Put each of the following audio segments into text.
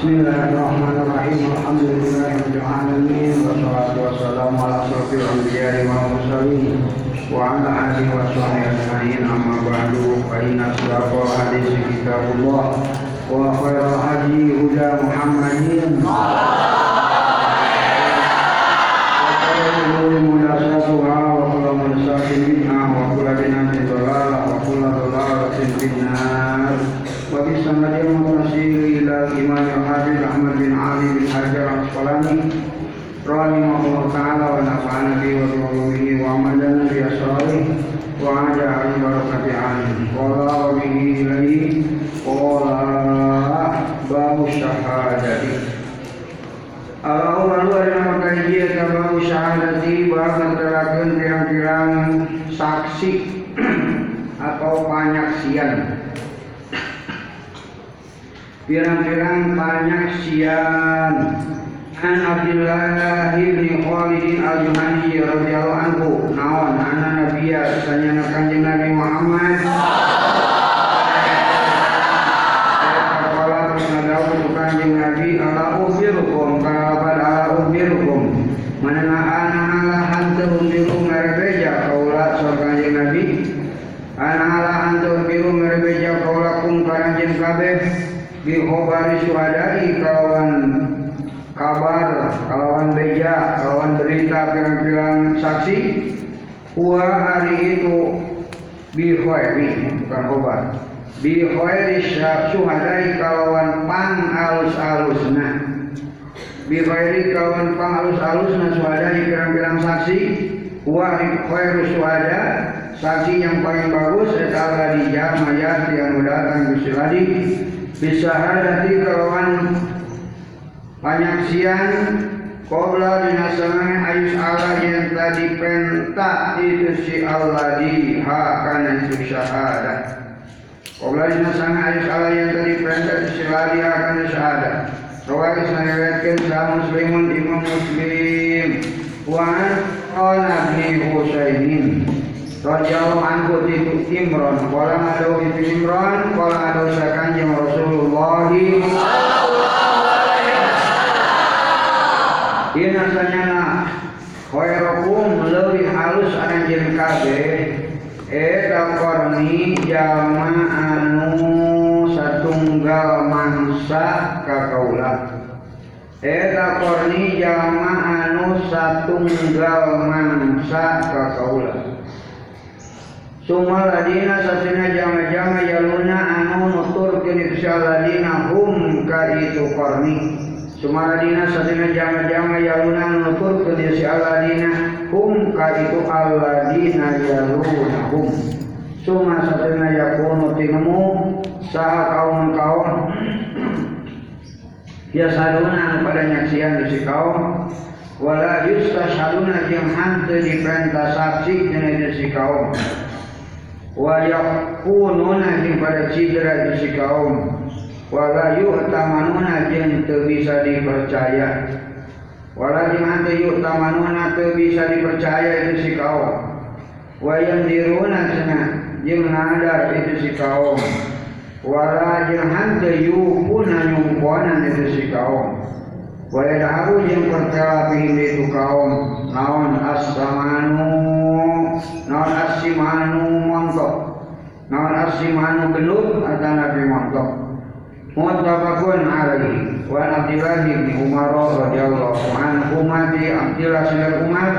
Bismillahirrahmanirrahim. Alhamdulillahirrahmanirrahim. Wassalatu wassalamu ala asrafil anbiya'i wal mursalin wa ala alihi wa sahbihi ajma'in. Amma ba'du fa inna asdaqal hadis kitabullah wa khairal hadi huda Muhammadin. Wa khairul Wa bi ulumihi wa amadana bi asrarih wa aja'al barakati alim. Qala wa bihi ilaihi qala babu syahadati. Allahumma lu ada nama kajian babu syahadati. Bab menterakeun pirang-pirang saksi atau panyaksian pirang-pirang panyaksian An Abdullah bin Khalid al-Juhani radhiyallahu anhu. Naon? Anna nabiyya sanyana kanjeng Nabi Muhammad Kala terus nadawu tu kanjeng Nabi ala ukhbirukum kalapan ala ukhbirukum manana ana ala hantu ukhbiru ngarebeja kaula so kanjeng Nabi ana ala hantu ukhbiru ngarebeja kaula kum kanjeng kabeh bi khobari syuhadai kalawan kabar kalawan beja kalawan berita pirang-pirang saksi huwa hari itu bi bukan khobar bi khairi syuhadai kalawan pang alus-alusna. Bi khairi kalawan pang alus-alusna syuhadai pirang-pirang saksi. Huwa khairu syuhada saksi yang paling bagus adalah di jamaya yang datang Gusti Ladi bisa hadati kalawan panyaksian Qobla dinasangan ayus Allah yang tadi perintah itu si Allah di hakana itu syahadat. Qobla dinasangan ayus Allah yang tadi perintah itu si Allah di hakana syahadat. Rawat sanariwayatkan sah muslimun imam muslim. Wa qala ibni Husainin. Radiyallahu anhu itu Imran. Qala adu itu Imran. Qala adu sakanjeng Rasulullah. Ina sanyana khairukum leuwih halus anjeun kabeh. Eta korni jalma anu satunggal mangsa ka kaula eta korni jalma anu satunggal mangsa ka kaula Suma ladina sasina jama-jama yaluna anu nutur kini ladina hum ka itu korni Sumaradina sadina jama-jama yaluna nutur ke dia si aladina. Hum ka itu aladina yaluna hum. Suma sadina yakunu tinemu saha kaum kaum Ya saduna pada nyaksian di kaum. Wala yustashaduna jeng hante di perintah saksi di si kaum. Wa yakununa pada cidra di kaum wala yu'tamanuna jeung teu bisa dipercaya. Wala jeung hanteu yu'tamanuna teu bisa dipercaya itu si kaum. Wa yandiruna cenah jeung nadar itu si kaum. Wala jeung hanteu yupuna nyungkonan itu si kaum. Wa yadharu jeung perkara pihim itu kaum. Naon as-samanu naon as-simanu montok. Naon as-simanu genut atau nabi montok muttafaqun alaihi. Wa Abdullah bin Umar radhiyallahu anhu mati Abdullah bin Umar.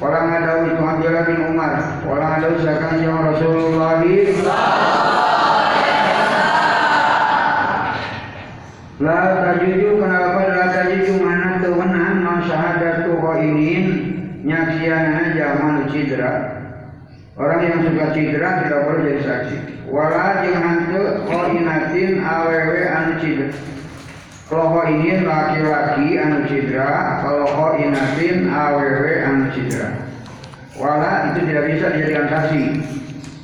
Qala ngadawu itu Abdullah bin Umar. Qala ngadawu sakan yang Rasulullah. La tajuju kenapa la tajuju mana tewenan non syahadatu qainin nyaksianana jaman cidra Orang yang suka cidra tidak boleh jadi saksi. Wala jeung hanteu qainatin awewe anu cidra. Kalau qainin laki-laki anu cidra, kalau qainatin awewe anu cidra. Wala itu tidak bisa dijadikan saksi.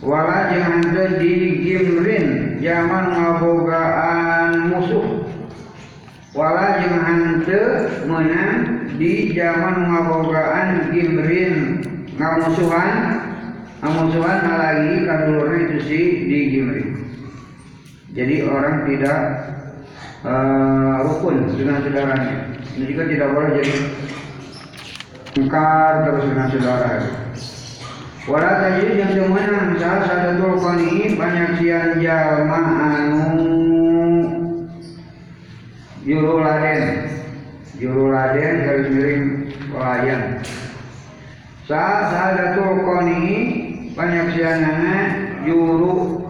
Wala jeung di gimrin zaman ngabogaan musuh. Wala jeung hanteu meunang di zaman ngabogaan gimrin ngamusuhan Amusuhan lagi kadulurnya itu si di Gimri. Jadi orang tidak uh, rukun dengan saudaranya. Ini juga tidak boleh jadi ingkar terus dengan saudara. Wala tajid yang temenan salah satu ini banyak sian jalma anu juruladen juruladen garis miring pelayan. Saat satu ini banyak sianana juru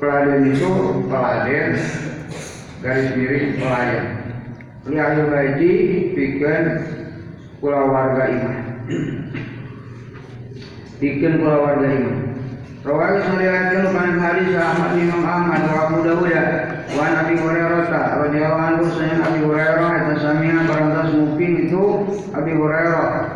peladen itu peladen garis miring pelayan. Lihat baji bikin pulau warga iman. bikin pulau warga iman. Rawali sariatkan kan hadis Ahmad Imam Ahmad wa Abu Dawud wa Nabi Hurairah radhiyallahu anhu sayyidina Abi Hurairah eta sami'a barantas muping itu Abi Hurairah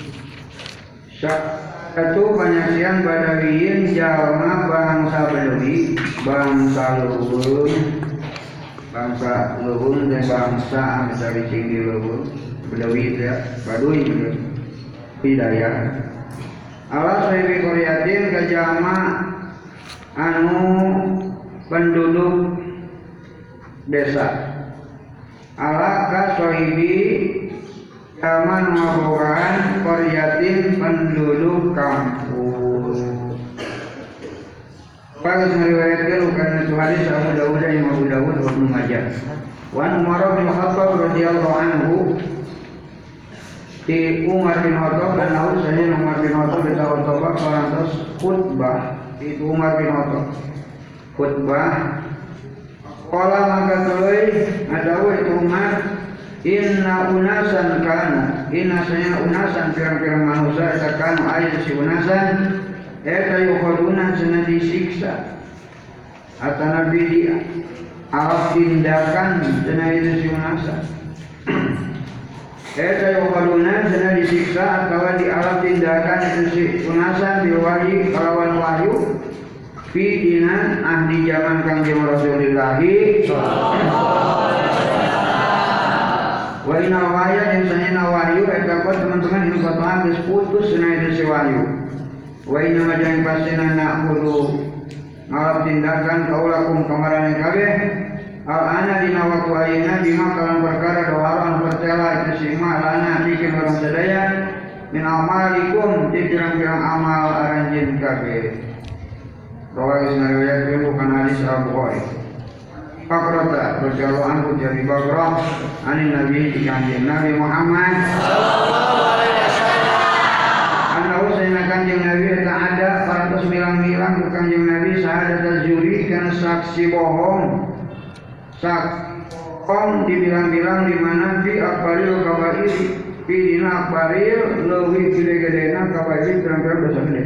satu panyaksian badawiyin jalma bangsa Badawi bangsa leuweung bangsa leuweung dan bangsa cicing di leuweung Badawi ya. Baduy gitu hidayah. Allah sahibi koryatin ke jama anu penduduk desa. Allah ka jama ngabogaan koryatin penduduk kampung Bagus meriwayatkan bukan itu hadis Abu Dawud yang Abu Dawud wa Ibnu Majah. Wa Umar bin Khattab radhiyallahu anhu di Umar bin Khattab dan tahu saya Umar bin Khattab di tahun toba terus khutbah. Itu Umar bin Khattab. Khutbah. Kala maka adawu itu Umar Inna unasan kanu Inna saya unasan pirang-pirang manusia Eta kanu ayat si unasan Eta yukhaduna sana disiksa. Atau Nabi di Alat tindakan sana itu si unasan. Eta yukhaduna sana disiksa atau di alam tindakan itu si unasan diwahi kalawan wahyu fi dinan ahdi zaman kanjeng Rasulillahi wa inna wahya yang sanya wahyu eta kok teman-teman ini potongan geus putus sana itu si wahyu wa inna majang pasina na'khudhu ngalap tindakan kaulakum kamaran kabeh Al ana dina waktu ayina bima kalan perkara doaran percela itu sima lana bikin orang sedaya min amalikum di pirang-pirang amal aranjin kabeh. Rawai sinariwayatkan bukan hadis Al Bukhari. Bakrata berjalan anhu dari Bakrah Ani Nabi di kanjeng Nabi Muhammad Anahu sayna kanjeng Nabi tak ada Paratus bilang-bilang ke kanjeng Nabi Sahadat al-Zuri karena saksi bohong Sakom dibilang-bilang di mana fi akbaril kabair fi dina akbaril leuwih gede-gedena kabair pirang-pirang dosa gede.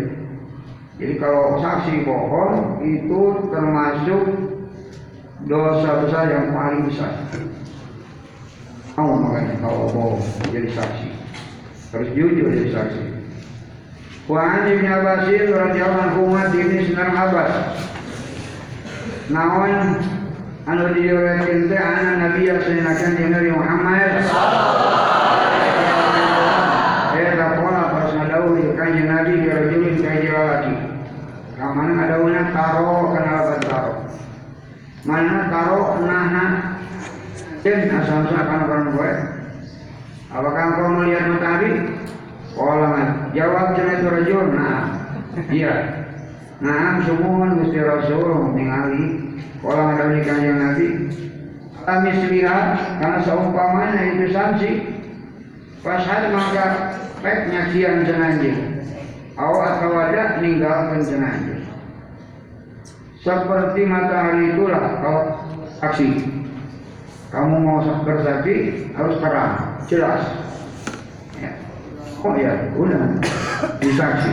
Jadi kalau saksi bohong itu termasuk dosa besar yang paling besar. Mau makanya kalau bohong jadi saksi harus jujur jadi saksi. Wa an Ibnu Abbasin radhiyallahu anhu ini sinar Abbas. Naon anu diriwayatkeun teh ana nabi sayyidina Nabi Muhammad Eta pola pas di kanjeng Nabi di rajulin lalaki. Kamana ngadauna taro lapan taro. Mana taro naha dan asal-asal akan orang gue. Apakah engkau melihat matahari? Pola jawab itu rajul. Nah, iya. Nah, semua Gusti Rasul ningali ada di kanjeng Nabi Kami lihat karena seumpamanya itu sanksi Pasal maka Pek nyaksian jenanjir Awak atau ada ninggalkan jenanjir Seperti matahari itulah kau saksi. Kamu mau bersaksi harus terang, jelas. Ya. Oh ya, udah disaksi.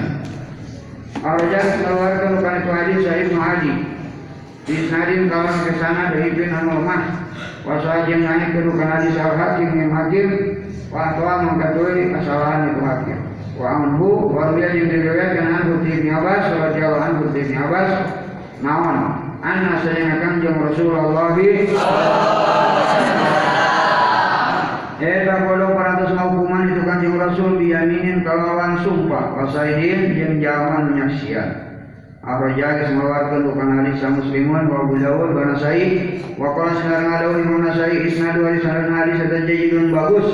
Arjan keluarkan bukan itu hadis Sahih Muhadi Isnadin kawan ke sana dari bin Anulmah Wasajim naik kedukan hadis al hakim yang hakim Wa tuan mengkatui kesalahan itu hakim. Wa anhu Warbiya yang diriwayatkan anhu Ibn Abbas Radiyallahu anhu Ibn Abbas Naon? Anna sayang kanjeng Rasulullah. Eta kalau peratus hukuman itu kanjeng Rasul biyaminin kalawan sumpah. Wasaidin yang jaman menyaksian Ar-Rajali mengeluarkan bukan hadis muslimun wa Abu Dawud wa Nasai. Wa qala sanad ngadawi Imam Nasai isnadu hadis sanad hadis ada jayidun bagus.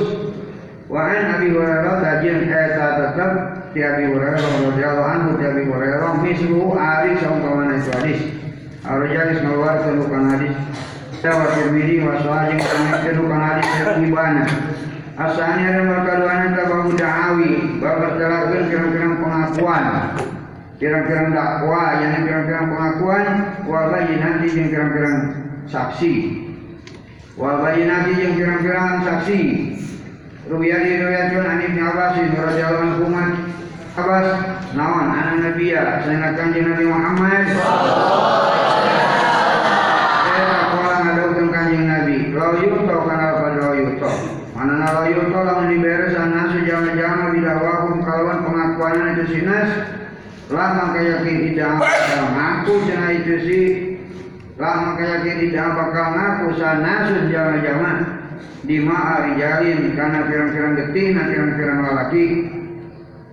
Wa an Abi Hurairah tajin eta tetap ti Abi Hurairah radhiyallahu anhu ti Abi Hurairah mislu ari saumpamana itu hadis. Ar-Rajali mengeluarkan bukan hadis. Tawa Tirmidzi wa mengeluarkan bukan hadis ibana Asalnya ada makaluan tabahu da'awi Bapak terlakukan kira-kira pengakuan. Kira-kira dakwah yang kira-kira pengakuan wal nanti yang kira-kira saksi. Wal nanti yang kira-kira saksi Ruya diriwayatkan an Ibnu Abbas radhiyallahu anhu Abbas nawan anak Nabi ya saya kanjeng Nabi Muhammad. Saya kala ngadaukeun kanjeng Nabi. Layuto kana pada layuto mana layuto lamun diberes anasu jama-jama bidawakum kalawan pengakuan itu sinas lah maka tidak bakal ngaku cina itu sih lah maka yakin tidak bakal ngaku sana sejama jama di ma'ari jalin karena pirang-pirang getih na pirang-pirang lalaki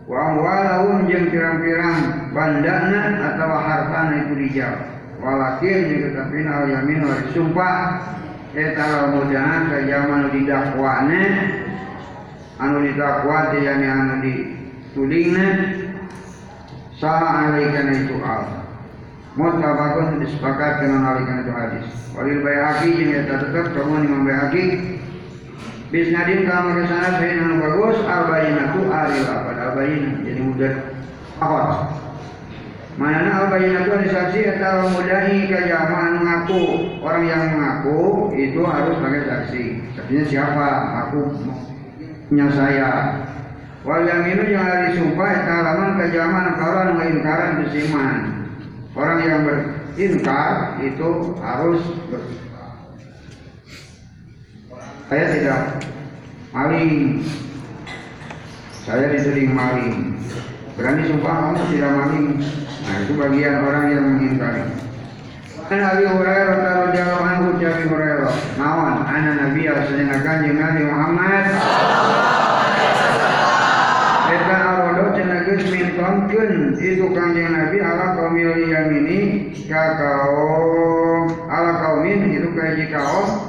wa walahum jeung pirang-pirang bandana atau hartana itu dijawab walakin jeung tetapi al yamin wa sumpah eta mudahan ka zaman didakwane anu didakwa teh anu ditudingna salah alaikan itu al. Mutabakun disepakat dengan alaikan itu hadis. Walil bayaki yang eta tetap kamu imam bayaki bisnadin kalau ke sana saya anu bagus albayinatu aril apa albayina jadi mudah. Apa Mana albayinatu ada saksi atau mudahi ke zaman mengaku orang yang mengaku itu harus pakai saksi. Saksinya siapa? Aku. Punya saya. Wal yaminu yang hari sumpah itu alaman kejaman kalau mengingkaran besiman. Orang yang berinkar itu harus ber... Saya tidak maling. Saya dituding maling. Berani sumpah kamu tidak maling. Nah itu bagian orang yang mengingkari. An Abi Hurairah radhiyallahu anhu Abi Hurairah nawan ana Nabi sallallahu alaihi Nabi Muhammad Eta arodo cenageus mintonkeun itu kanjeng Nabi ala kaum yamini ka kaum ala kaumin itu ka hiji kaum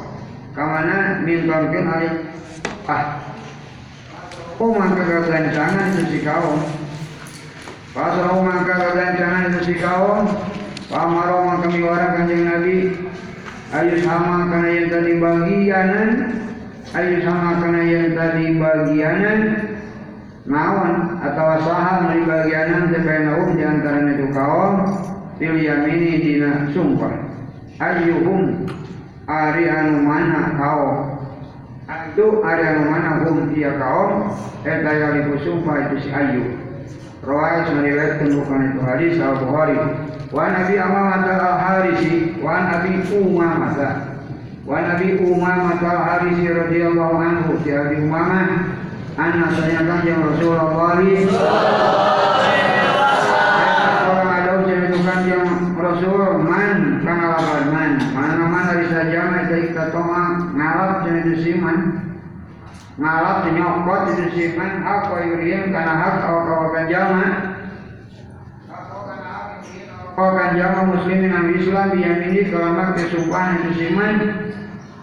kamana mintonkeun ali ah. Oh maka gagancangan itu si kaum. Pasal maka gagancangan itu si kaum. Pamaro maka miwara kanjeng Nabi. Ayo sama karena yang tadi bagianan. Ayo sama karena yang tadi bagianan. Naon atau saha meuli bagianan teh bainahum di antara itu kaum. Fil yamini dina sumpah. Ayyuhum ari anu mana kaum. Itu ari anu mana hum dia kaum. Eta yang sumpah itu si ayyub Rawais meriwayatkan bukan itu. Hadis al Bukhari wa Nabi Amamah al Harisi wa Nabi Umamah wa Nabi Umamah al Harisi radhiyallahu anhu. Si Abi Umamah Anak saya kanjeng Rasulullah Orang ada ujian itu kanjeng Rasul Man pengalaman man Mana-mana bisa jaman Kita toa ngalap jadi itu siman Ngalap nyokot itu siman Hak wa yuriyam karena hak Awak-awakan jaman Awakan jaman muslimin al Islam Yang ini kelamak kesumpahan siman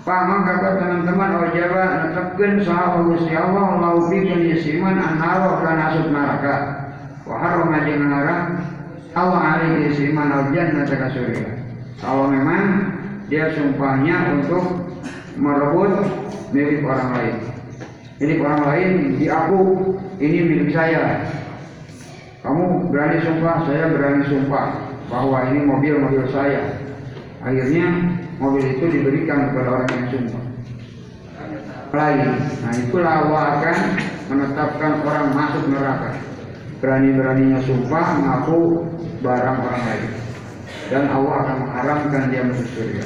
Paman kata teman-teman ojaba netepkeun saha Gusti Allah lau bikin yasiman anaro kana asub neraka. Wa harama jeung ngarang Allah alaihi yasiman al jannah ka surga. Kalau memang dia sumpahnya untuk merebut milik orang lain. Milik orang lain di aku ini milik saya. Kamu berani sumpah, saya berani sumpah bahwa ini mobil-mobil saya. Akhirnya mobil itu diberikan kepada orang yang sumpah lain. Nah itulah akan menetapkan orang masuk neraka. Berani-beraninya sumpah mengaku barang orang lain. Dan Allah akan mengharamkan dia masuk surga.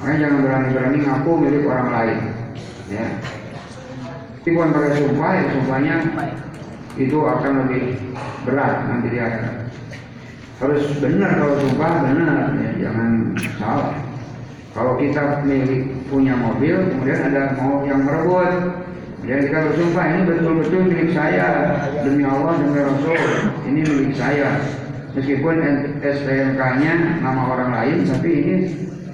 Makanya jangan berani-berani ngaku milik orang lain. Ya. Meskipun pakai sumpah, ya sumpahnya itu akan lebih berat nanti di akhirat. Harus benar kalau sumpah benar, ya, jangan salah. Kalau kita milik punya mobil, kemudian ada mau yang merebut, jadi kita bersumpah ini betul-betul milik saya demi Allah demi Rasul, ini milik saya. Meskipun STNK-nya nama orang lain, tapi ini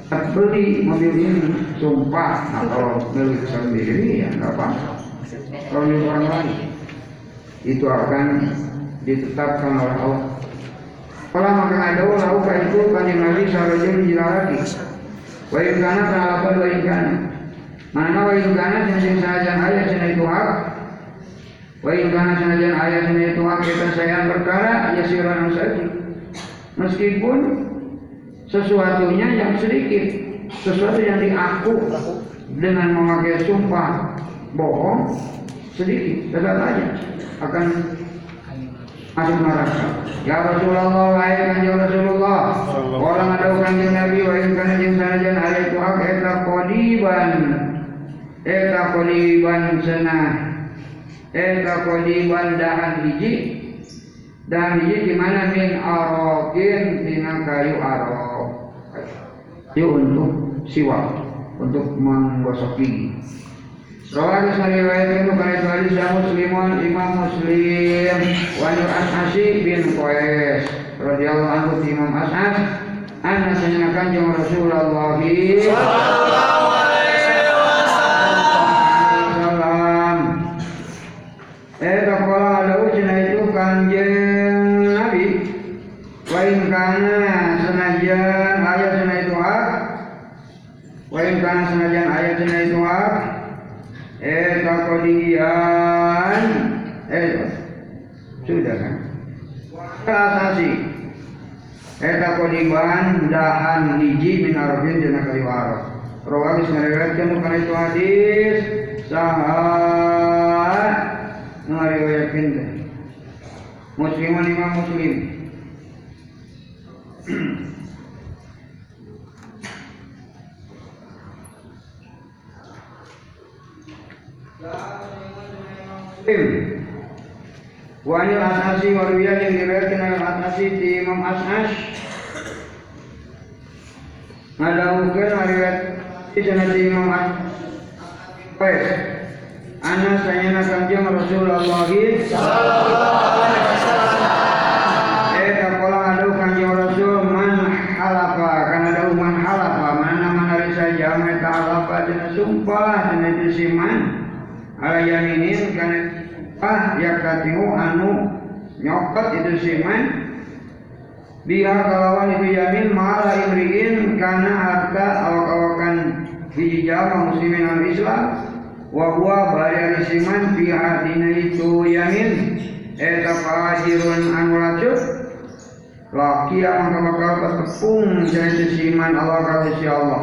beli mobil ini sumpah. Nah kalau milik sendiri ya nggak apa-apa. Milik orang lain itu akan ditetapkan oleh Allah. Kalau maka ada lauka itu kan yang Nabi sarajul jilalaki. Wa in kana ta'ala wa in kana. Mana wa in kana sanajan sajan ayat sana itu hak. Wa in kana sanajan ayat sana itu hak kita sayang perkara ya sirana saja. Meskipun sesuatunya yang sedikit, sesuatu yang diaku dengan memakai sumpah bohong sedikit, tetap aja akan masuk neraka. Ya Rasulullah, wahai kanjeng Rasulullah, orang ada kanjeng Nabi, wahai kanjeng sanajan itu hak eta kodiban, eta kodiban sana, eta kodiban dahan hiji, dahan hiji di mana min arokin tina kayu arok, itu untuk siwak, untuk menggosok gigi. Rawat meriwayatkan bukan itu hadis yang muslimun imam muslim Wajib As'asi bin Qais radhiyallahu anhu imam As'as Anna sayyidina kanjeng Rasulullah Sallallahu alaihi wasallam Eh kapola ada ucina itu kanjeng Nabi. Wa in kana senajan ayat itu hak. Wa in kana senajan ayat itu kodian Eh Sudah kan? Asasi Eta kodiban Dahan hiji min arabin Jana kayu arab Rawabis meriwayatkan bukan itu hadis. Sahat. Meriwayatkan Muslimun imam muslim Muslim. Wa anil asasi wa ruwiyah yang diriwayatkan oleh asasi di Imam As'as. Ngadahukeun riwayat di sana di Imam As'as. Ana sayana kanjeng Rasulullah sallallahu alaihi wasallam. Eh kapola adu kanjeng Rasul man halafa kana adu man halafa mana mana risa jama ta halafa dina sumpah dina disiman ala yaminin kana ah ya katiu anu nyokot itu siman biar kalawan itu yamin malah imriin karena harta awak-awakan hiji jama muslimin al Islam. Wa huwa bari siman fi hadina itu yamin. Eta fajirun anu lacut laki yang bakal ketepung jadi siman Allah kalau Allah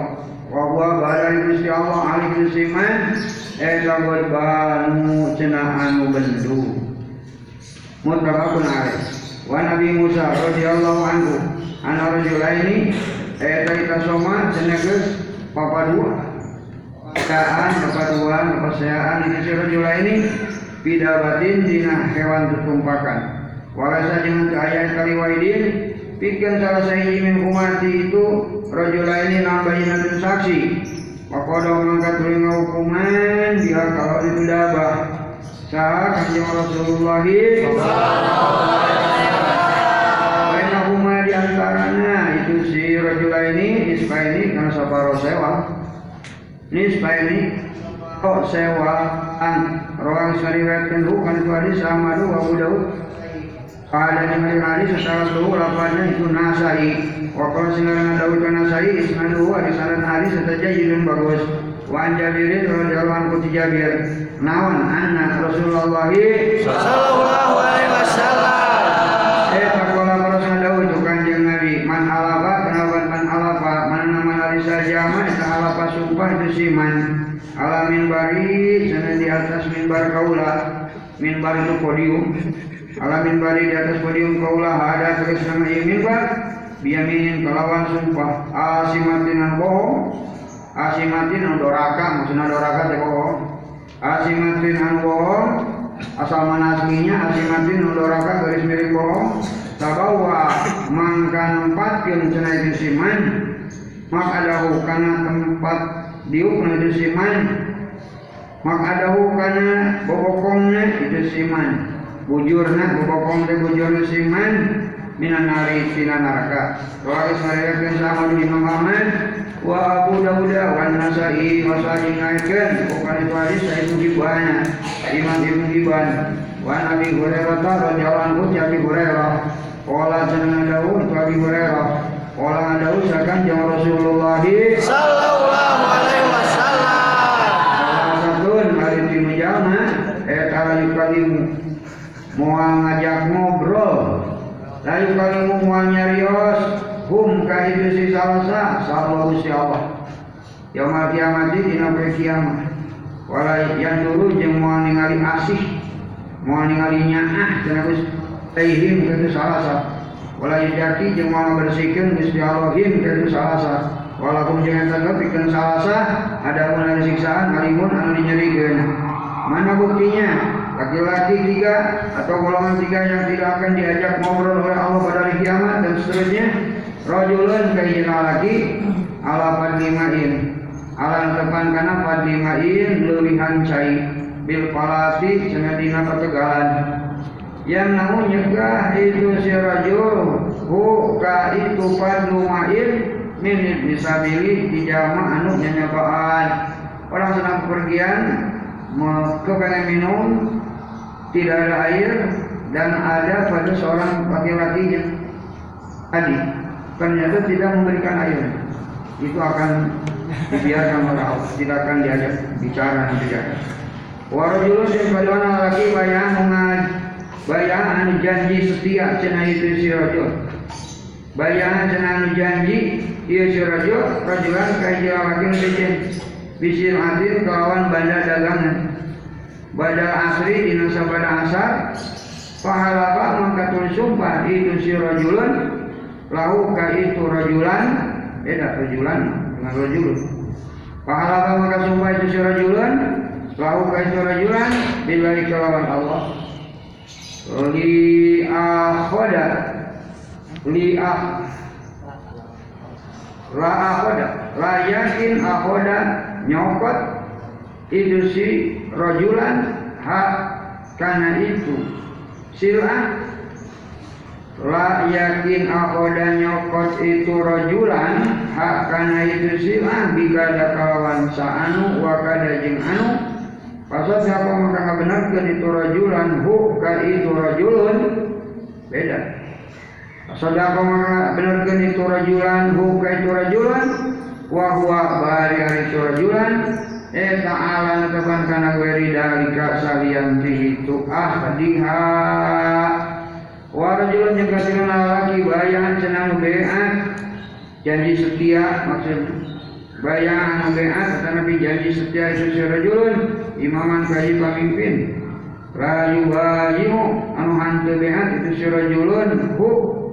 wa huwa bari Gusti Allah alih siman Eta berbanu cenah anu bendu. Mutlaqun alaih. Wa Nabi Musa radhiyallahu anhu Ana rajulaini Eta ita soma cenah geus papa dua. Kaan papa dua kepercayaan ini si rajulaini Pidabatin dina hewan tutumpakan Walasa jangan ke ayat Pikan salah sahih min umati itu Rajulaini nambahin saksi. Wakodo mengangkat telinga hukuman dia kalau itu dabah sah kanjeng Rasulullah. Bainahuma di antaranya itu si rajula ini nisbah ini karena saparo sewa. Nisbah ini kok sewaan. Rawang sariwayatkan bukan itu hadis sama dua Abu Seluruh lapanya itu nasai. Wakil singaran Daud kan nasai Ismanu di saran hari setaja yidun bagus man halafa kenapa man halafa mana nama hari saja man eta halafa sumpah itu siman ala minbari sana di atas minbar kaula. Minbar itu podium ala minbari di atas podium kaula ada terus nama ieu minbar biyaminin kelawan sumpah. Asimatin bohong. Asimatin anu doraka maksudna doraka teh bohong. Asimatin anu bohong. Asal mana aslinya asimatin anu doraka garis miring bohong. Sabawa mangka nempatkeun cenah itu siman mak adahu kana tempat diukna itu siman mak adahu kana bobokongna itu bujurna bobokong teh bujurna siman minan nari tina neraka Rawai sariyakeun sama di Imam Ahmad wa Abu Dawud wa Nasai wa Sahih ngaikeun bukan hadis itu gibana Imam Ibnu Hibban. Wa Nabi Hurairah radhiyallahu anhu Abi Hurairah. Qala jenengan Daud itu Abi Hurairah. Qala Daud sakan jeung Rasulullah. Sallallahu alaihi wasallam. salah satun hari tinu jalma eta layu kalimu moal ngajak ngobrol layu kalimu moal nyarios hum ka itu si salasa sallallahu si Allah. Yaumul kiamat dina poe kiamat. Wala yang dulu jeung moal ningali asih moal ningali nyaah cenah geus taihim ka itu salasa wala yajaki jeung moal bersihkeun Gusti Allah him ka itu salasa walaupun jangan tanggap ikan salasa ada pun siksaan kalimun anu dinyerikeun mana buktinya laki-laki tiga atau golongan tiga yang tidak akan diajak ngobrol oleh Allah pada hari kiamat dan seterusnya rojulun kayina lagi ala padlimain ala tepan kana padlimain lewihan cai. Bil palati cenah dina pategalan yang namun nyegah itu si rajul hu ka itu padlumain min di jama anu nyanyabaan orang sedang bepergian mau kepengen minum tidak ada air dan ada pada seorang laki-laki yang tadi ternyata tidak memberikan air. Itu akan dibiarkan oleh Allah. Tidak akan diajak bicara nanti ya warajulun yang bagaimana laki bayang mengaj bayangan janji setia cenah itu si rajul bayangan cenah anu janji ieu si rajul rajulan kaji laki bikin bisir adil kelawan banda dagangan badal asri dina sabada asar. Pahalapa maka tuluy sumpah. Itu si rajulun lahu ka itu rajulan. Beda rajulan. Dengan rajulun pahalapa maka sumpah itu si rajulun lahu ka itu rajulan. Billahi kelawan Allah. Li akhoda li ah. La akhoda la yakin akhoda nyokot. Itu si rojulan hak karena itu. Sila la yakin akhoda nyokot itu rojulan hak karena itu sila bikada kawan saanu wakada jeng anu. Pasal siapa maka ngabenarkeun itu rajulan hu ka itu rajulun beda. Pasal siapa maka benarkeun itu rajulan hu ka itu rajulan wa huwa bari ari itu rajulan eta ala tepan kana weri dalika salian ti itu ahdiha. Wa rajulun jeung kasirana laki bayan cenah beat. Janji setia maksud bayangan beat tetapi janji setia itu si rajulun imaman kaji pamimpin layu bayimu anu hantu beat itu si rajulun. Hu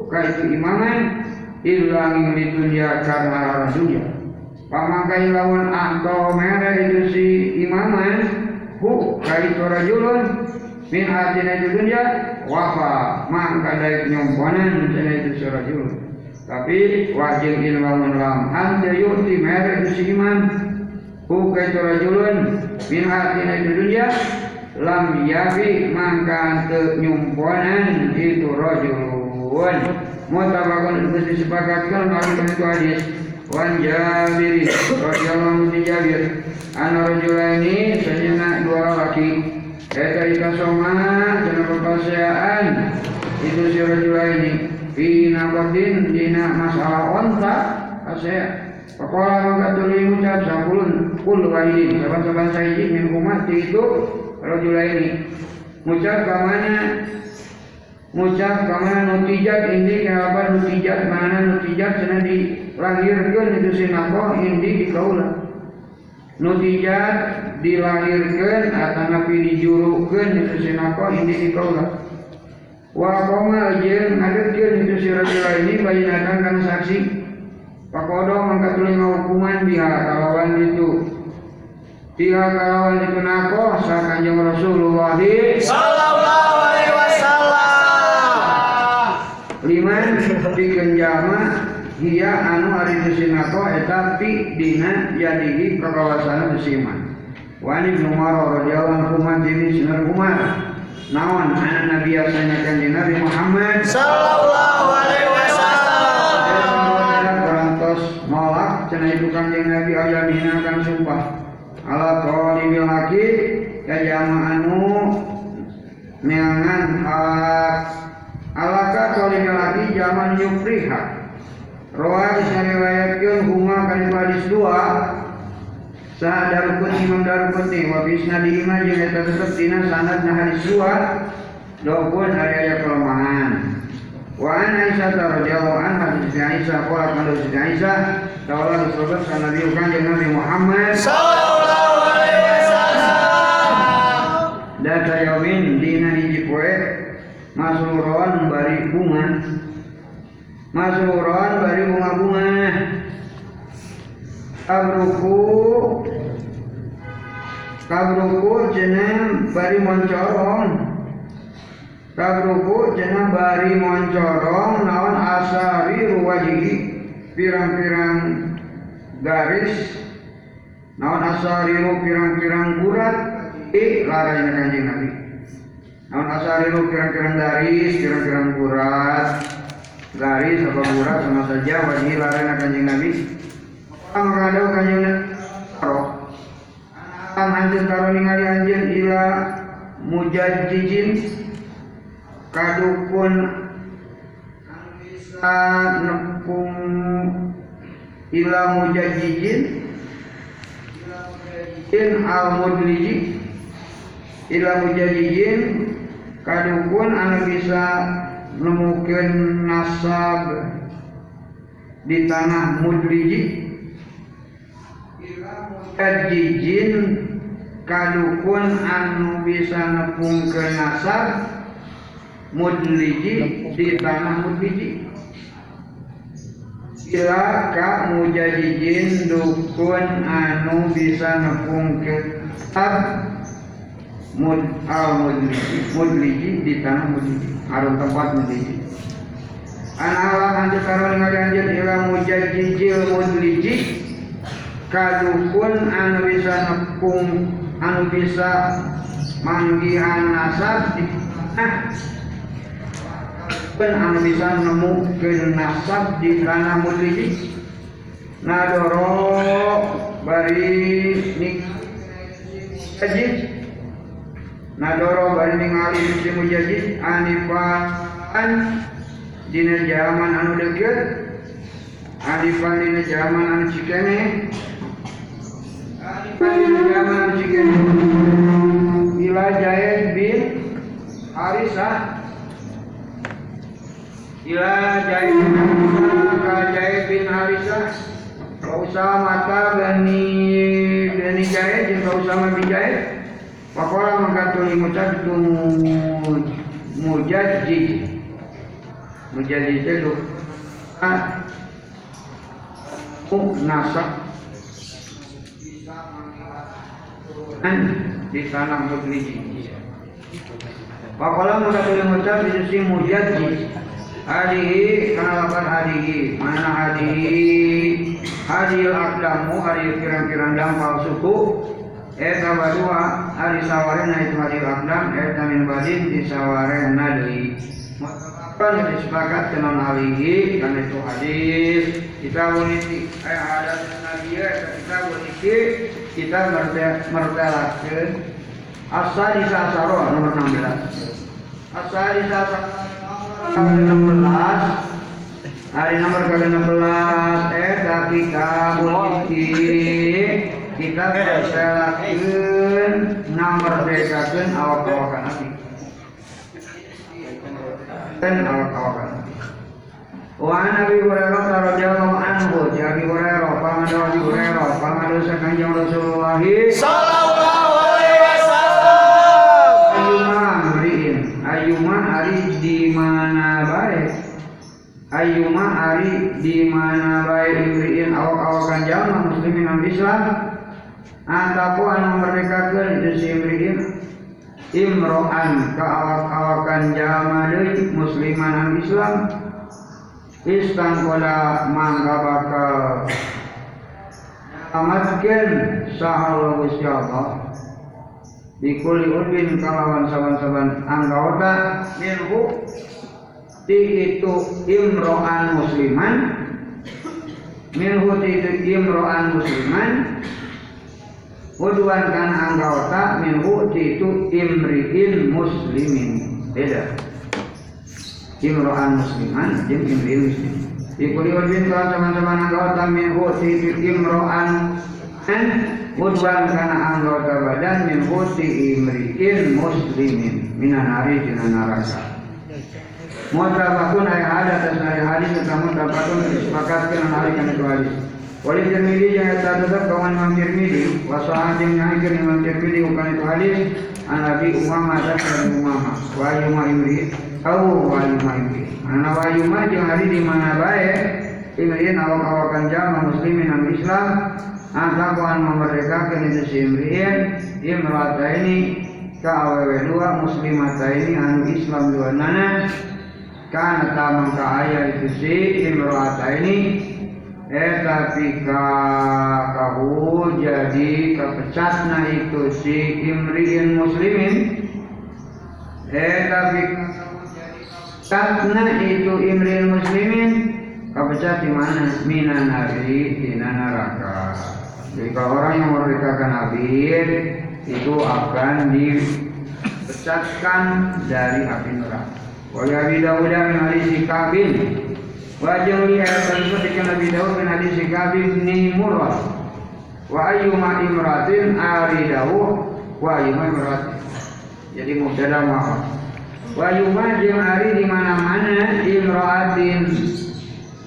ka itu imaman di dunia karena dunia pamakai lawan ahto mere itu si imaman hu itu rajulun min atina itu dunia wafa mangka daik nyomponan cenah itu si tapi wajib ilmu lam anta yu'ti mere itu si iman hu itu rajulun min atina itu dunia lam yafi teu nyumponan itu rajulun mutabakun itu disepakatkan oleh itu hadis wan Jabir radhiyallahu anhu Jabir. Ana rajulani sanjana dua laki eta ikasoma cenah pepasayaan itu si rajulani fi nabadin dina masalah onta kasaya Pakola maka tuli ucap sampulun kul wahidin. Saban-saban saiji min umat itu rajulaini. Ngucap kamana ngucap kamana nutijat indi kenapa nutijat mana nutijat cenah dilahirkeun itu sinako indi di kaula nutijat dilahirkeun atanapi dijurukeun itu sinako indi di kaula wa qoma jeung itu si rajul ini bayinatan kana saksi. Pakodo mangka tuluy ngahukuman biha kalawan Tiga kalawan dikenako sa kanjeng Rasulullah. Sallallahu alaihi wasallam. liman dikenjama Iya anu ari disinako eta ti dina yadihi kakawasan musiman. Wani Umar radhiyallahu anhu jenis Umar Umar naon? Anak nabi biasanya kanjeng Nabi Muhammad. Sallallahu alaihi wasallam. Berantos malak cenah itu kanjeng Nabi ayamina kan sumpah. Ala qawli laki kajama anu neangan hak alaka qawli laki zaman yukriha Rawa disariwayatkeun huma kana hadis dua Sa darukun imam darukun wa bisna di imam jeung eta tetep dina sanadna hadis dua Dokun hari aya kelemahan. Wa an Aisyah radhiyallahu anha Siti Aisyah qala kana Siti Aisyah tawala kana Nabi kanjeng Nabi Muhammad. Sallallahu alaihi wasallam. data yaumin dina hiji poe masruron bari bunga masruron bari bunga-bunga kabruku. Kabruku cenah bari moncorong. Kabruku cenah bari moncorong naon asari ruwajihi pirang-pirang garis. Naon asariru pirang-pirang gurat. I laranya kanjeng Nabi. Naon asariru pirang-pirang garis pirang-pirang gurat garis apa gurat sama saja wajib laranya kanjeng Nabi. Maka ada kanjeng roh Am anjeun karo ningali anjeun ila mujajjijin kadukun bisa nepung ila mujajjijin in al mudliji ila mujajijin kadukun anu bisa nemukeun nasab di tanah mudliji ila mujajijin kadukun anu bisa nepungkeun nasab mudliji di tanah mudliji Ila ka mujajijin dukun anu bisa nepung ke ab mud al mudliji mudliji di tanah mudliji harus tempat mudliji Analah nanti karo ningali anjeun ila mujajijil mudliji kadukun anu bisa nepung anu bisa manggihan nasab. Di tanah anu bisa nemu ke nasab di tanah mudliji nadoro bari nik ajid nadoro bari ningali si mujajid anifan dina zaman anu deket anifan dina zaman anu cikene anifan dina zaman anu cikene. Ila Jaid bin Harisah ila Jaid bin Harisah bin Harisah ka Usama ta bani bani Jaid jeung ka Usama bin Jaid Pakola mengkatuli itu mujajid Mujajid itu ah. Nasak di tanah mudliji Pakola mengkatuli itu si mujajid Hadihi kana lapan hadihi. Mana hadihi? Hadil akdamu hari pirang-pirang dampal suku eta badua hari sawarena itu hadil akdam eta min badin di sawarena deui Kan disepakat kenon alihi kan itu hadis. Kita boniti aya ada nabi eta kita boniti kita mertelakeun asal di sasaro nomor 16 asal di sasaro kali 16 hari nomor kali 16 eh tapi ini kita berselakin nomor dekakan awak awakan nabi dan awak awakan nabi Wa Nabi Hurairah radhiyallahu anhu jadi Hurairah pamadu Abi Hurairah pamadu sakanjeng Rasulullah Sallallahu alaihi wasallam. Ayuma mriin Ayuma ari di mana baik Ayuma ari di mana baik mriin awak-awakan jalma muslimin al Islam ataku anu merdekakeun itu si imriin imro'an kaawak-awakan jalma deui musliman anu Islam. Istangkola mangga bakal amatkeun saha Gusti Allah Bikuli udin kalawan saban-saban anggota minhu ti itu imro'an musliman minhu ti itu imro'an musliman Udwan kan anggota minhu itu imri'in muslimin. Beda. Imro'an musliman jeung imri'in muslimin. Bikuli udin kalawan saban-saban anggota minhu ti itu imro'an. Udwan kana anggota badan min huti imri'in muslimin. Minan hari tina neraka. Mutabakun ay ada atas dari hadis tentang mutabakun disepakatkan hari itu hadis. Wali Tirmidzi yang tetap kawan Imam Tirmidzi. Wa sahih yang nyahikeun Imam Tirmidzi bukan itu hadis. An Nabi Umamah dan dari Umamah. Wa yuma imri au wa yuma imri. Ana wa yuma jeung hari di mana bae imriin awak-awakan jama muslimin al Islam. Atakuan memerdekakan itu si imriin Imrata ini Ka awewe dua muslimata ini Anu Islam dua nana. Karena tamang ka ayah itu si Imrata ini Eta pika kahu jadi kepecatna itu si imriin muslimin Eta Tatna itu imriin muslimin Kepecat di mana? Minan hari di neraka. Kalau orang yang memerdekakan abid itu akan dipecatkan dari api neraka. Wa Abi Dawud min hadis Kabin. Wa jali ayat tersebut Nabi Dawud min hadis Kabin ni murrah. Wa ayyuma imratin aridahu wa ayyuma imratin. Jadi mubtada ma'af. Wa ayyuma jeung ari di mana-mana imraatin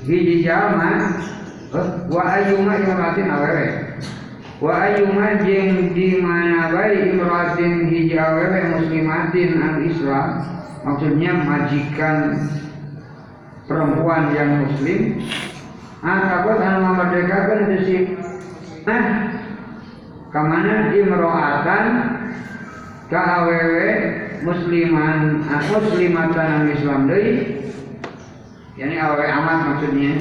hiji jalma wa ayyuma imratin awewe wa ayyuma jeung di mana bae imratin hiji awewe muslimatin an Islam maksudnya majikan perempuan yang muslim Angkabot anu memerdekakan itu si Nah Kamana imro'atan Ka awewe musliman muslimatan an Islam deui Yani awewe amat maksudnya.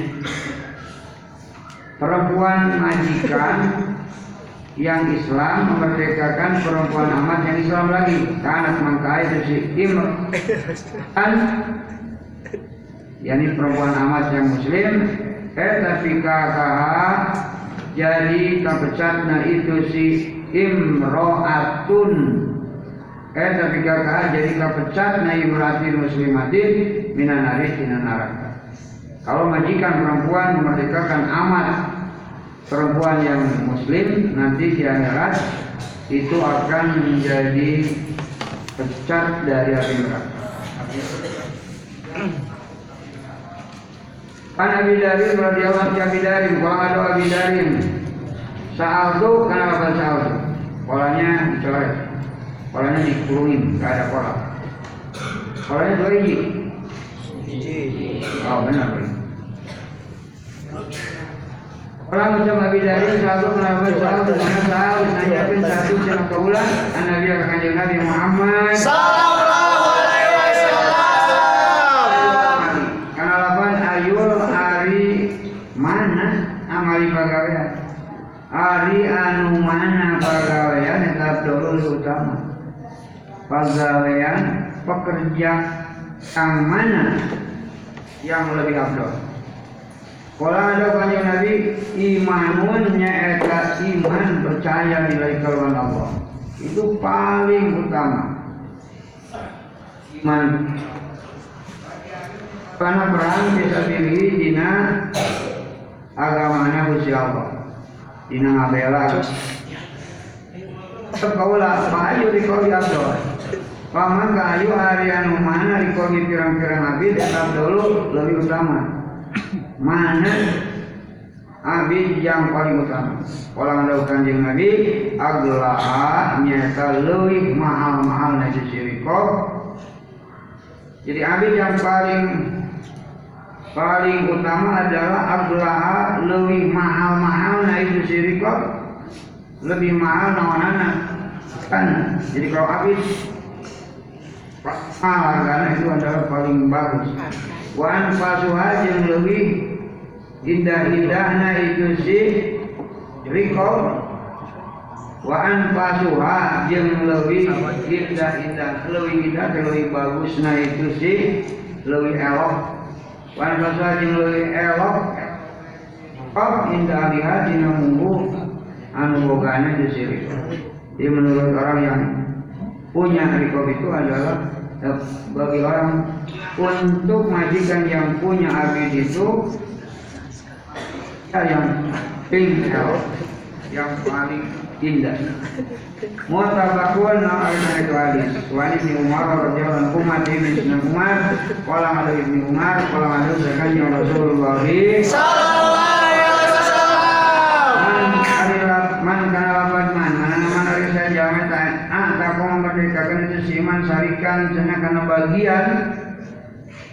Perempuan majikan yang Islam memerdekakan perempuan amat yang Islam lagi. Karena mangka itu si Imr kan yani perempuan amat yang muslim eta fikakaha jadi kapecatna itu si imro'atun eta fikakaha jadi kapecatna imratin muslimatin minan naris minan neraka kalau majikan perempuan memerdekakan amat perempuan yang muslim nanti di akhirat itu akan menjadi pecat dari api neraka. Kan Abi Darim radhiyallahu anhu Abi Darim, kalau ada Abi Darim Saal itu kenapa bahasa saal itu? Polanya dicoret, polanya dikurungin, nggak ada pola. Polanya dua hiji. Oh benar benar. Orang macam Abi Dari satu kenapa sahur dengan sahur nanyakan satu jangan keulang an Nabi akan kanjeng Nabi Muhammad Sallallahu alaihi wasallam. karena lapan ayul hari mana amali pagawean hari anu mana pagawean tetap dulu utama pagawean pekerja yang mana yang lebih abdul Kala ada kanjeng Nabi imanun nyaeta iman percaya nilai kaluan Allah. Itu paling utama. Iman karena perang bisa pilih dina agamana Gusti Allah. Dina ngabela. Kaulah payu di kau abdul. Paman kayu hari anu mana di kau pirang-pirang abid tetap dulu lebih utama mana abid yang paling utama. Kalau ada kanjeng Nabi, aglaha nyata lebih mahal-mahal nasi siriko. Jadi abid yang paling paling utama adalah aglaha lebih mahal-mahal nasi siriko. lebih mahal nawanana kan? Jadi kalau habis mahal karena itu adalah paling bagus. Wan fasuha yang lebih indah-indahnya itu si rikol wa anfasuha yang lebih indah-indah lebih indah lebih bagusnya itu si lebih elok wa anfasuha yang lebih elok Kau indah lihat dina munggu anu di sini. Jadi menurut orang yang punya rikob itu adalah eh, bagi orang untuk majikan yang punya abid itu ya, yang pink yang paling indah. Mutabakun na itu hadis. Wa ibni Umar radhiyallahu anhu ma ibni Umar qala ada ibni Umar qala ada zakatnya Rasulullah Sallallahu alaihi wasallam. Man arilat man kana lapan man mana nama dari saya jamin tak ah tak kau memerdekakan itu siman sarikan cenah kana bagian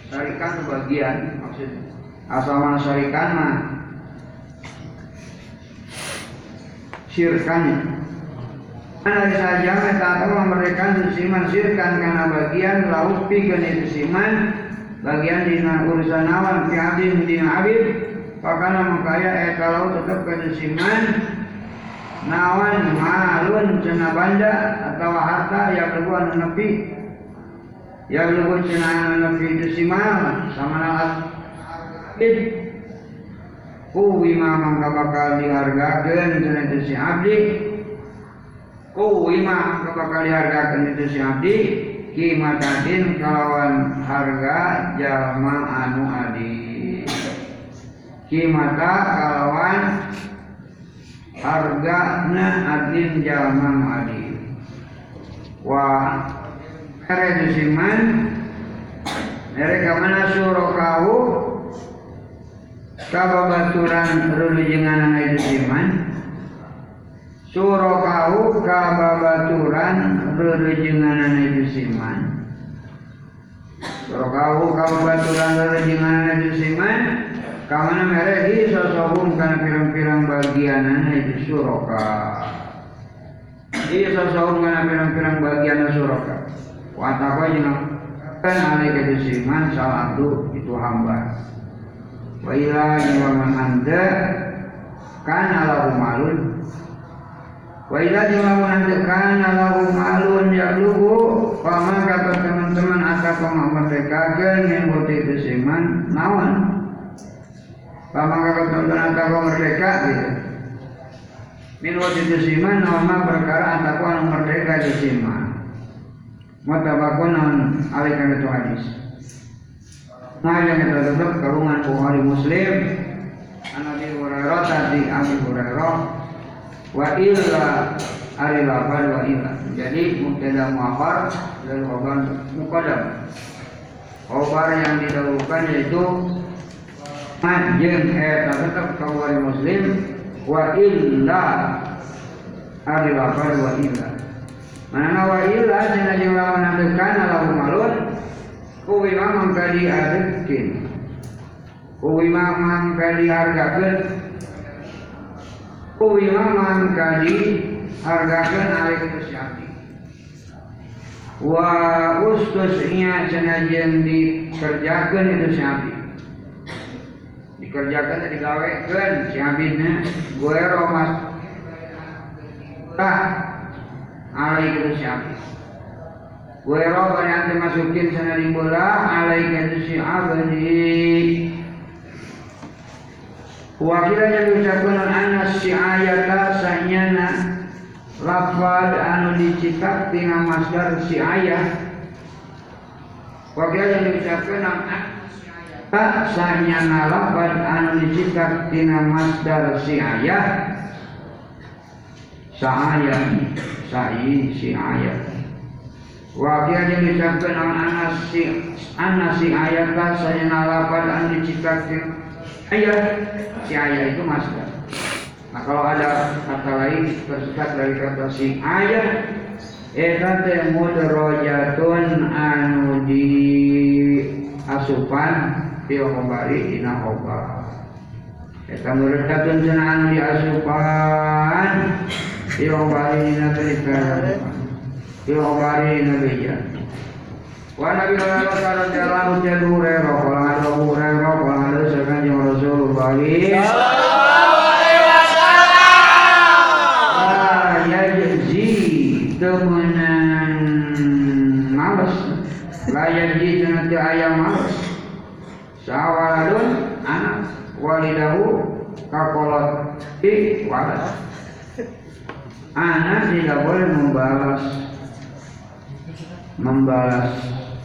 sarikan bagian maksud asal mana sarikan mah jamin tak kau memerdekakan itu siman sirkan kana bagian laut pikeun itu siman bagian dina urusan awan fi abdin dina abid Pakana mengkaya eh kalau tetap kedesiman nawan malun cina banda atau harta yang lebuan nepi. Yang lebih cina nepi desimal sama nalat id kuwi mamang bakal dihargakan cina itu si abdi. Kuwi mah bakal dihargakan itu si abdi. Kimatatin kalawan harga jalma anu adi. Kimata kalawan hargana adin jalma adi. Wa kare dusiman mereka mana suruh kau kababaturan rulujengan itu siman suruh kau kababaturan rulujengan itu siman suruh kau kababaturan rulujengan itu siman Kamana merehi sosobum kana pirang-pirang bagianan itu suroka. Iya sosobum kana pirang-pirang bagianan suroka. Watako jeung kan alai kedusiman salah itu hamba. Wa ila nyawaman anda kan lahu malun. Wa ila nyawaman anda kan lahu malun ya lugu. Paman kata teman-teman atau pemerdekakan yang boti dusiman nawan. Pamangka ketentuan atau merdeka gitu. Min wajib siman nama perkara atau anu merdeka di siman. Mutabakun an alikan itu hadis. Yang kita tetap kerungan Bukhari Muslim. An Abi Hurairah tadi Abi Hurairah wa illa ari lapan wa illa. Jadi mubtada muakhar dan khabar muqaddam. Khabar yang didahulukan yaitu Anjing eta tetap kawari muslim wa illa ari lapar wa illa mana wa illa cenah jeung lawan adekan lahu malun kuwi mah mangka diadekeun kuwi mah mangka dihargakeun kuwi mah mangka dihargakeun ari Gusti Abdi wa ustusnya cenah jeung dikerjakeun itu si Abdi dikerjakan digawekan si abidnya gue romas tah alai itu roh nanti masukin sana di bola alai itu si abadi wakilnya diucapkan anas si ayata sanyana lafad anu dicitak tina masdar si ayah wakilnya diucapkan anas tak sahnya nalapan anu diciptak tina masdar si ayah sahaya sahi si ayah wakil yang dicapkan an anas si anas si ayah tak sahnya nalapan anu diciptak tina ayah si ayah itu masdar nah kalau ada kata lain tersingkat dari kata si ayah Eta teh mudrajatun anu di asupan fil khabari dina khabar eta murid katun cenah di asupan Fi khabarina tilka Fi khabarina biya Wa Nabi Muhammad sallallahu alaihi wasallam ada Hurairah qala ada sakanjeng Rasulullah Sallallahu alaihi wasallam. Ah, ya jadi temenan males. Layak di nanti ayam males. Sawaladun anak walidahu kakolot i walad anak tidak boleh membalas membalas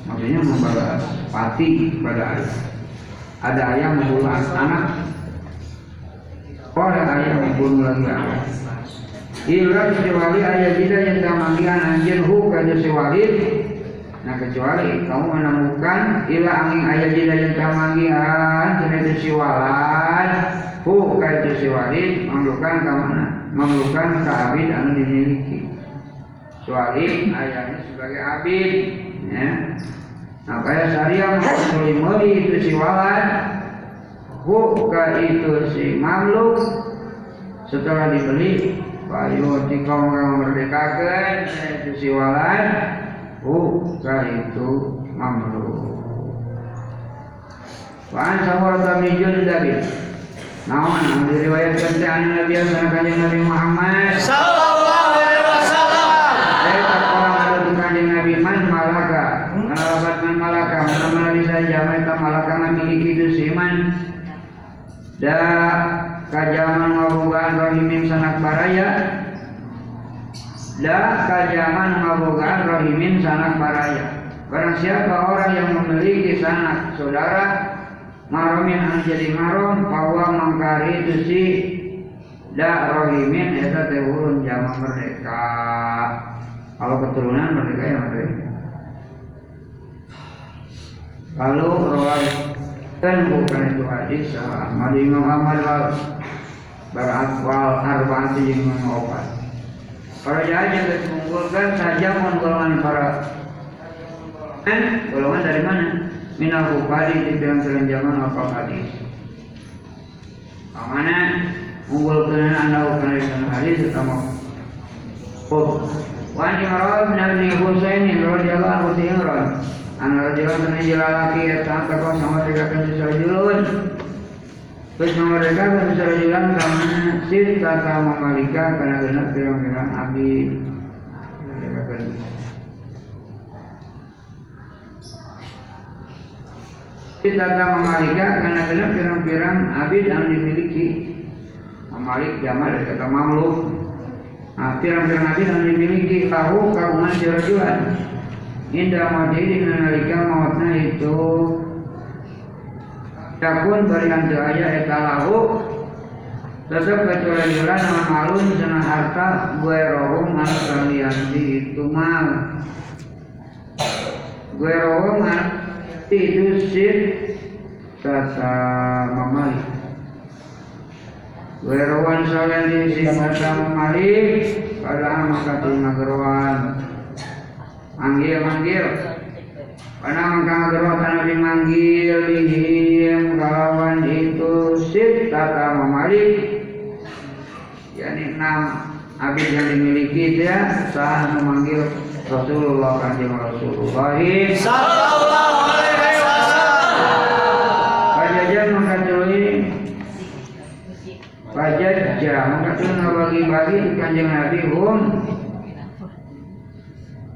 maksudnya membalas pati pada ayah. Ada ayam membunuh anak. Oleh ayah membunuh lagi anak. Ila kecuali ayah tidak yang tamangian anjir hu kaja sewalid Nah kecuali kamu menemukan ila angin ayah tidak yang tamangian Jadi siwalan hu kaja sewalid Memerlukan mana? Memerlukan ke abid anu dimiliki Sualid ayahnya sebagai abid ya. Nah kayak syariah mengkulimuli itu siwalan Hu ka itu si mamluk setelah dibeli Bayu jika orang merdekakan itu siwalan buka itu mamlu. Wan sahur kami jul dari Nawan diriwayatkan dari Nabi Muhammad. Sallallahu. Tak orang ada di kanjeng Nabi man malaka. Alabat man malaka. Mana bisa jamin tak malaka memiliki itu siman. Da kajaman ngabogaan rahimin sanak baraya da kajaman ngabogaan rahimin sanak baraya barang siapa orang yang memiliki sanak saudara maromin jadi marom bahwa mangkari itu si da rahimin eta teh urun jama merdeka kalau keturunan merdeka ya merdeka lalu dan bukan itu hadis sah Ahmad Imam Ahmad wal berakwal yang mengobat. Para jahil yang mengunggulkan saja golongan para eh, golongan dari mana? Minal bukali di dalam selanjaman apa hadis. Mana? Mengunggulkan anda bukan dari hadis utama oh Wan Imran bin Abi Husain radhiyallahu anhu Imran Anak rajulan kena jelalaki ya tak kau sama bisa rajulun Terus mereka bisa rajulan karena sir kata memalika karena genap pirang-pirang abi kata memalika karena genap pirang-pirang abid yang dimiliki Memalik jamal dari kata mamluk Pirang-pirang abid yang dimiliki tahu kagungan si rajulan Indah mati menalika mautna itu. Takun berian aya eta lahu. Kecuali jualan nama malun Sana harta gue rohong Anak kalian di itu mal. Gue rohong anak itu sir Kata mamali Rohong soalnya di sir Kata mamali Pada maka tinagaruan manggil. Manggil karena maka gerotan nabi manggil dihim kawan itu sip kata memalik yakni enam abid yang dimiliki dia sah memanggil Rasulullah kanjeng Rasulullah. Sallallahu Maka tuli ngabagi-bagi kanjeng Nabi hum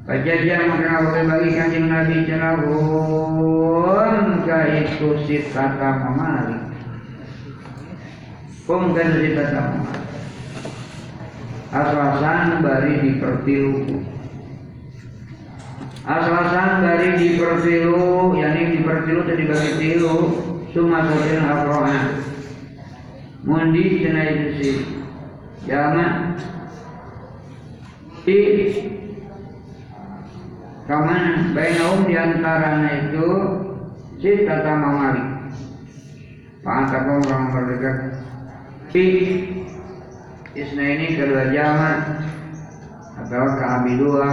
Pajajah maka bagi kanjeng Nabi cenahun ka itu sit kata mamali. Kum kan sit kata mamali. Aslasan bari dipertilu. Aslasan bari dipertilu, yakni dipertilu tadi bagi tilu. Suma sotin afrohan. Mundi cenah itu Jama Di Kamana bainahum di antaranya itu si tata mamali. Pantakom orang merdeka. Fi isna ini kedua jama atau kami dua.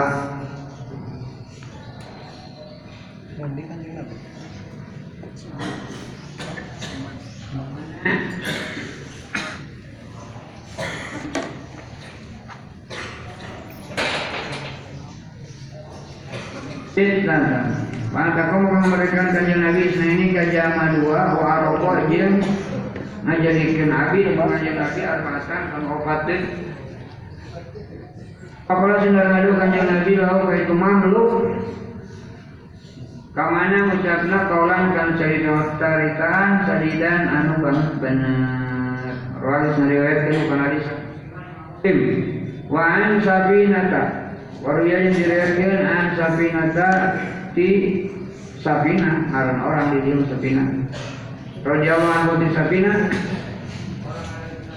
Fitnah. Maka kamu memberikan kajian Nabi Nah ini kajian dua wa aroko jeung ngajadikeun Nabi ngajian Nabi arbatan pengobatin. Pakola sindar ngadu kanjeng Nabi lau ka itu mamluk Kamana ucapna kaulan kan cerita taritaan sadidan anu banget bener. Rawi ngariwayatkeun kana hadis. Tim wa an sabinata Waruya yang diriwayatkeun an sabinata di Sabina aran orang di dalam Sabina. Radhiyallahu anhu di Sabina.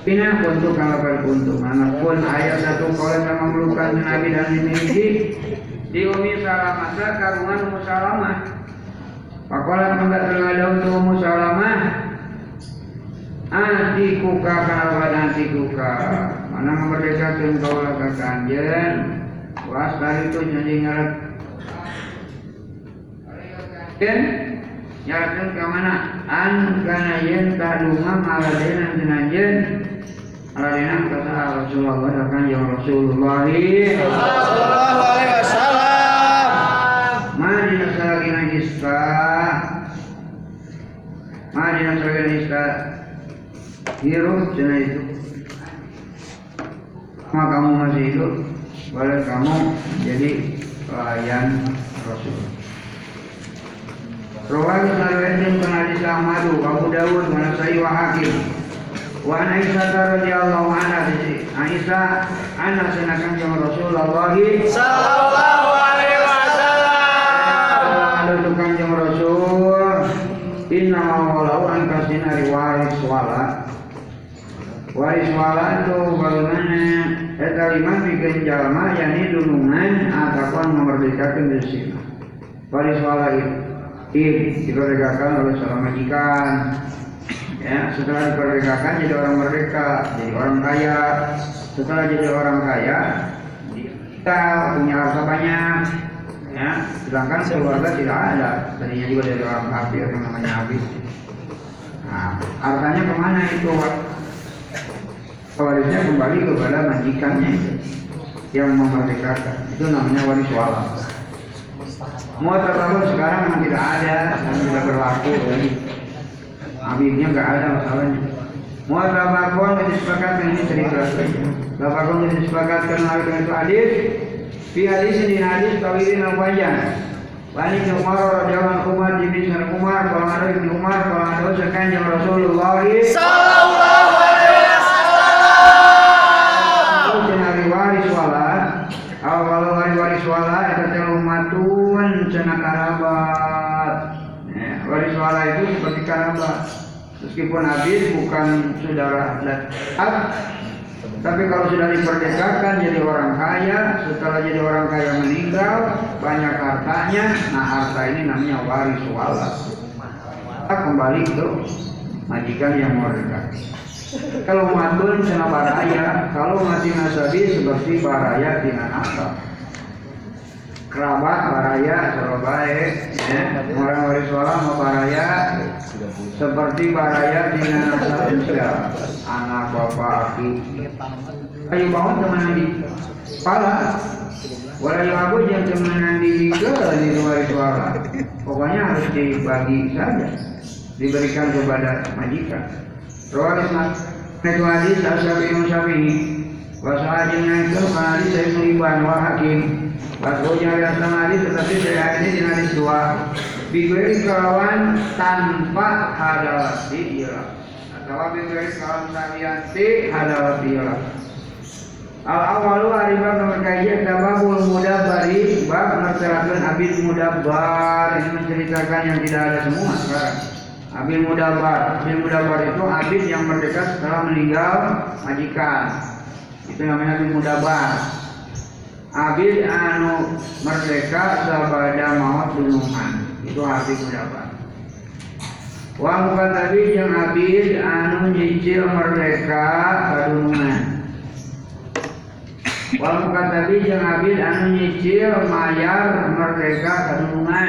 Pina untuk kalapan untuk. Mana pun ayat satu kaulan yang memerlukan Nabi dan dimiliki di Umi Salamah karungan Ummu Salamah. Pakola mangga ada untuk Ummu Salamah. Anti kuka kalawan anti kuka mana memerdekakan kaulah ka kanjen was dari itu jadi ngarat dan nyaratkan ke mana? An kana yen kadunga maladena jenanjen aladena kata Rasulullah akan yang Rasulullah. Sallallahu alaihi wasallam. Madina salagina iska Madina salagina iska Hirup itu. Sama kamu masih hidup Boleh kamu jadi pelayan Rasul. Rawahu Sarwendin pengadis Ahmadu Abu Dawud Manasai wa Hakim. Wa an Aisyah radhiyallahu anha Aisyah anak senakan yang Rasulullah. Sallallahu alaihi wasallam. ada tukang jeng Rasul. Inna maulau an kasinari waris wala. Waris wala itu bagaimana Eta lima bikin jalma Yani dulungan Ataupun memerdekakan diri Waris wala itu Ib diperdekakan oleh seorang majikan. Ya, setelah diperdekakan jadi orang merdeka, jadi orang kaya. Setelah jadi orang kaya, kita punya harta banyak, ya sedangkan keluarga tidak ada. Tadinya juga dari orang kafir yang namanya habis. Nah hartanya ke mana itu warisnya kembali kepada majikannya yang memerdekakan. Itu namanya waris wala mau tersebut sekarang memang tidak ada tidak berlaku. Lagi Habibnya nggak ada masalahnya. Mau tabakon disepakatkan ini. Cerita saja tabakon disepakatkan dengan itu hadis. Fi hadis ini hadis tawilin al panjang. Ibnu Umar radhiyallahu anhu Umar bin Umar ada Ibnu Umar yang Rasulullah Sallallahu alaihi wasallam. itu cenah waris wala Aw kalau waris waris wala eta teh umatun cenah karabat. Ya, waris wala karabat. Meskipun habis bukan saudara dekat, tapi kalau sudah diperdekakan jadi orang kaya, setelah jadi orang kaya meninggal, banyak hartanya, nah harta ini namanya waris wala. Kita kembali ke majikan yang merdeka. Kalau matun cina baraya, kalau mati nasabi seperti baraya tina nasab. Kerabat baraya Surabaya, ya. orang waris wala mau baraya. Seperti baraya tina nasab usia anak bapak aki. Ayo bangun teman di pala. Walau aku jangan teman di ke di suara. Pokoknya harus dibagi saja. Diberikan kepada majikan. Rawat Islam itu hadis asyabi musyafi'i wasahajina itu hadis wa hakim Wasgonya biasa hadis tetapi di hadis dua. Bigweri kelawan tanpa hadawati ialah Atau bigweri kelawan sabianti hadawati ialah Al awalu hari bab nomor kajian Tababul mudabari Bab menceritakan Abil mudabar Ini menceritakan yang tidak ada semua sekarang. Abil mudabar Abil mudabar itu Abil yang merdeka setelah meninggal majikan. Itu namanya Abil mudabar Abil anu merdeka sabada maut dunungan. Itu Abil mudabar Wa bukan tadi yang Abil anu nyicil merdeka kadunungan. Wa bukan tadi yang Abil anu nyicil mayar merdeka kadunungan.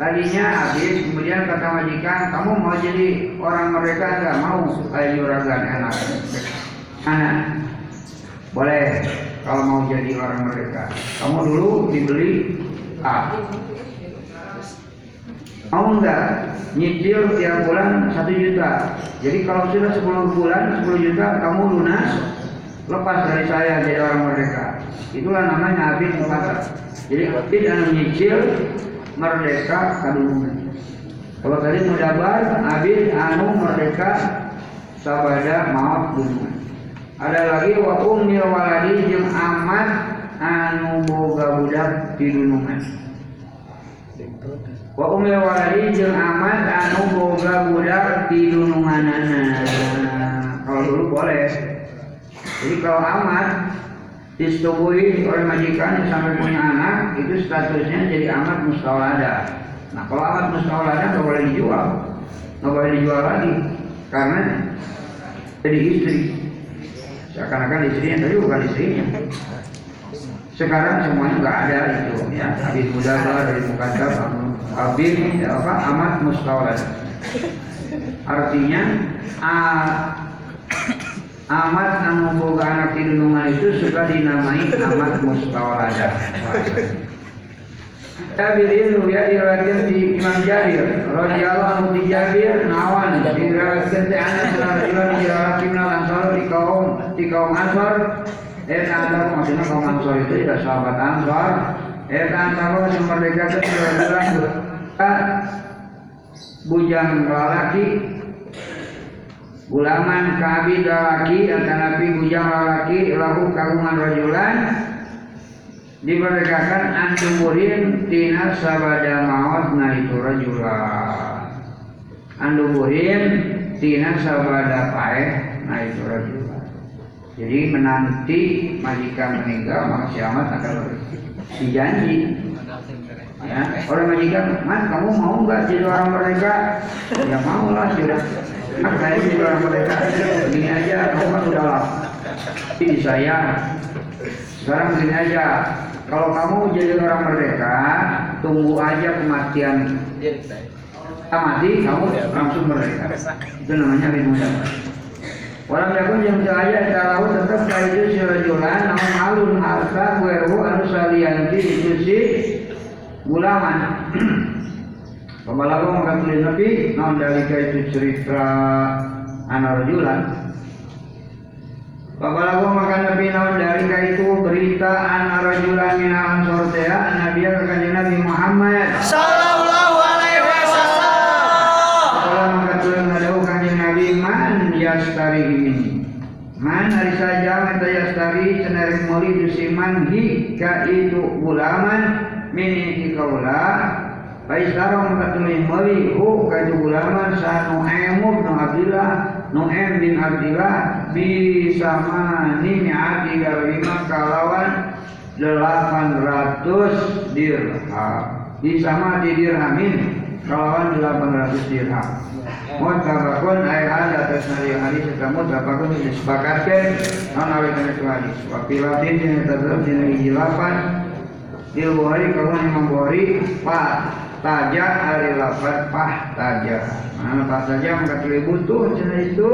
Tadinya Abil kemudian kata majikan kamu mau jadi orang merdeka enggak mau ayo juragan enak. Anak boleh kalau mau jadi orang merdeka. Kamu dulu dibeli A. Mau enggak nyicil tiap bulan satu juta. Jadi kalau sudah 10 bulan 10 juta kamu lunas lepas dari saya jadi orang merdeka. Itulah namanya abid mukata. Jadi abid anu nyicil merdeka kadunungan. Kalau tadi mudabar abid anu merdeka sabada maaf dunungan. Ada lagi wa ummil waladi jeung amat anu boga budak di dunungan. Wa umil waladi jeung amat anu boga budak di dununganana. Kalau dulu boleh. Jadi kalau amat disetujui oleh majikan yang sampai punya anak itu statusnya jadi amat mustawlada. Nah kalau amat mustawlada nggak boleh dijual, nggak boleh dijual lagi karena jadi istri. Seakan-akan istrinya tapi bukan istrinya. Sekarang semuanya nggak ada itu ya. Habis muda dari mukaddam Habib ya apa amat mustawlad. Artinya a, amat anu boga anak itu suka dinamai amat mustawlada. Tabirin ya diriwayatkan di Imam Jarir radhiyallahu anhu di Jabir nawan. Diriwayatkan di Anas radhiyallahu anhu di Ansar di kaum di kaum Ansar. Eh ada maksudnya kaum Ansar itu tidak sahabat Ansar. Eh Ansar yang merdeka itu bilang bujang lalaki Gulaman kabi lalaki akan nabi bujang lalaki lahu kagungan rajulan dimerdekakan anduburin tina sabada maut na itu rajulan anduburin tina sabada paeh na itu rajulan jadi menanti majikan meninggal maka kiamat akan dijanji ya orang majikan man kamu mau nggak jadi orang merdeka? Ya mau lah sudah. Nah, saya jadi orang merdeka. Begini aja kamu kan udah lah ini saya. Sekarang begini aja kalau kamu jadi orang merdeka tunggu aja kematian. Kita. Mati kamu langsung merdeka. Itu namanya ilmu dapat Walam yakun yang cahaya tahu tetap kaitu sirajulan namun alun harta weru anu salianti itu si gulaman. Pembalago mengatakan Nabi, namun dari itu cerita anak Pembalago maka Nabi namun dari itu berita anak rajulan min ansor teh Nabi akan Nabi Muhammad. Sallallahu alaihi wasallam. Kalau mengatakan ada kanjeng Nabi man yastari ini. Man hari saja mata yastari cenderung moli dusiman hi ka itu gulaman mini di kaula Faisarong katuli moli hu ka itu gulaman sa Nu'aim bin Abdillah Nu'aim bin Abdillah bisa mani mi'ati lima kalawan 800 dirham bisa mati dirhamin kalawan 800 dirham Mutabakun ay ada atas nari hadis serta mutabakun disepakatkan non awet itu hadis. Wapilatin yang tetap di negeri jilapan Bukhari kamu Imam Bukhari pak taja hari lapat pah taja. Mana pah taja maka tulis butuh cina itu.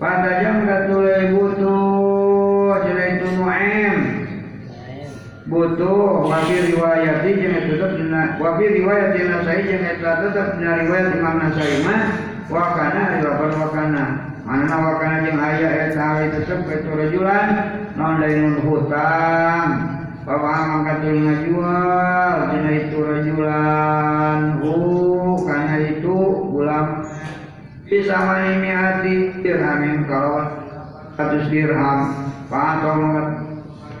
Pah taja maka tulis butuh cina itu nu'em butuh wafi riwayati jeung tetep dina wafi riwayat dina sai jeung eta tetep dina riwayat Imam Nasai mah wa kana riwayat wa kana manana wa kana jeung aya eta ali tetep itu non lain hutang. Bapak mangka tuluy ngajual dina itu rajulan kana itu gulam bisa mani miati dirhamin kalau 100 dirham. Mangka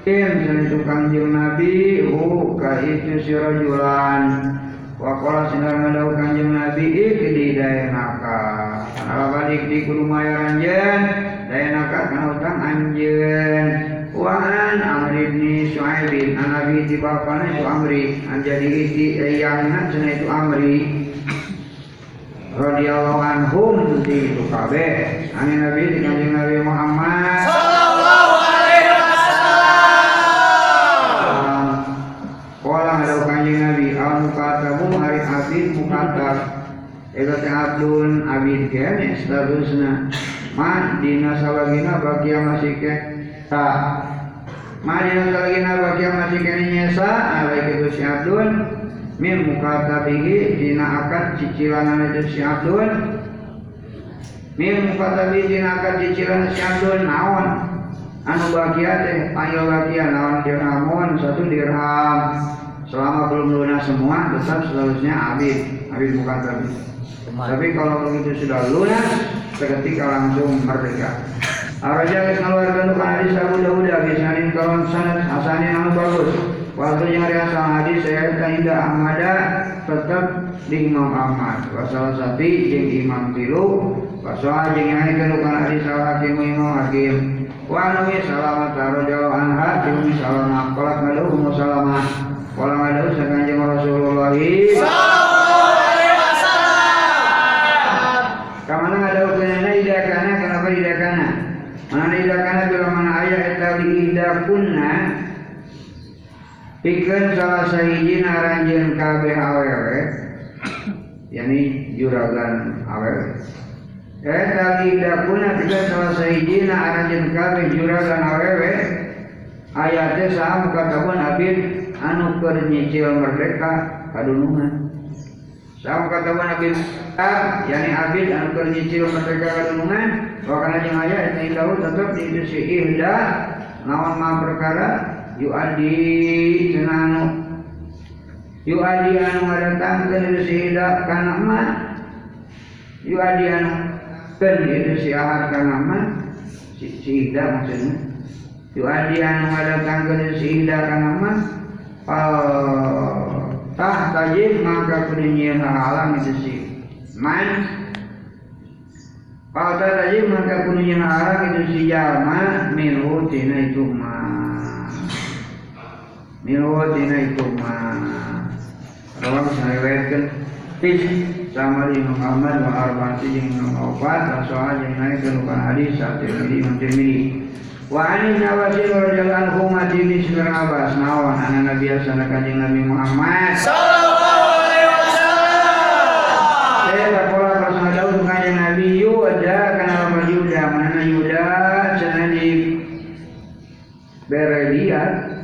In jadi tukang jeng Nabi hu ka itu si rajulan sinar ngadau kanjeng Nabi ikdi dayanaka kana balik di kudu mayar anjeun dayanaka kana utang anjeun wa an amri bin Shu'aib an Nabi ti bapana itu amri. An jadi iti eyangna cenah itu amri radhiyallahu anhum ti itu kabeh. Angin Nabi di kanjeng Nabi Muhammad. Sallallahu alaihi wasallam. Kala ada kanjeng Nabi al mukatabu hari abid mukatab Ega teh abdun abid kene statusna ma dina salagina bagia masih ke ta. Ma dina salagina bagia masih ke nyesa alai itu min mukatabihi dina akad cicilan itu si Abdul. Min mukatabihi dina akad cicilan si Abdul naon? Anu bagia teh ayo bagia naon dirhamun satu dirham. Selama belum lunas semua tetap seterusnya abid abid mukatabi tapi kalau begitu sudah lunas seketika langsung merdeka. Araja ngaluarkeun kana hadis Abu Dawud bisanin kawan sanad hasanin anu bagus. Waktu yang ada asal hadis saya inda Ahmada tetap di Imam Ahmad. Wasal sapi jeung Imam Tilu. Wasal jeung yang haikeun kana hadis al Hakim Imam Hakim. Wa anu salamat radhiyallahu anha jeung salama qala ngadu ummu salamah. Qala ngadu sakanjeng Rasulullah Sallallahu alaihi wasallam. Kamana ngadaukeunana idakana kenapa idakana? Mana idakana bila mana eta li idakunna Pikeun salah sahiji naranjeun kabeh awewe. Yani juragan awewe. Eta li idakunna pikeun salah sahiji naranjeun kabeh juragan awewe. Ayatnya saham katabun abid anu keur nyicil merdeka kadunungan sama kata Nabi Musa, yakni abid anu keur nyicil merdeka kadunungan, wa kana jeung aya eta indahu tetep di itu si ihda naon ma perkara yuadi cenanu yuadi anu ngadatangkeun itu si ihda kana ma yuadi anu keun itu si ahad kana ma si, si ihda maksudnya. Yuadi anu ngadatangkeun itu si ihda kana ma oh, tah tajib maka kunyian halang itu si man kalau tajib maka kunyian halang itu si jalma. Minhu tina itu ma minhu tina itu ma kalau misalnya riwayatkan tis sama di Imam Ahmad wa arba'ati Imam Opat soal jeung naik ke bukan hadis saat ini Tirmidzi Wa ani nawasi radhiyallahu anhu mati di Ibn Abbas nawan ana nabi asana kanjeng Nabi Muhammad. Sallallahu alaihi wasallam. saya tak pola pasang daun kanjeng Nabi. Yuda kana apa Yuda. Mana Yuda? Cenah di Beredia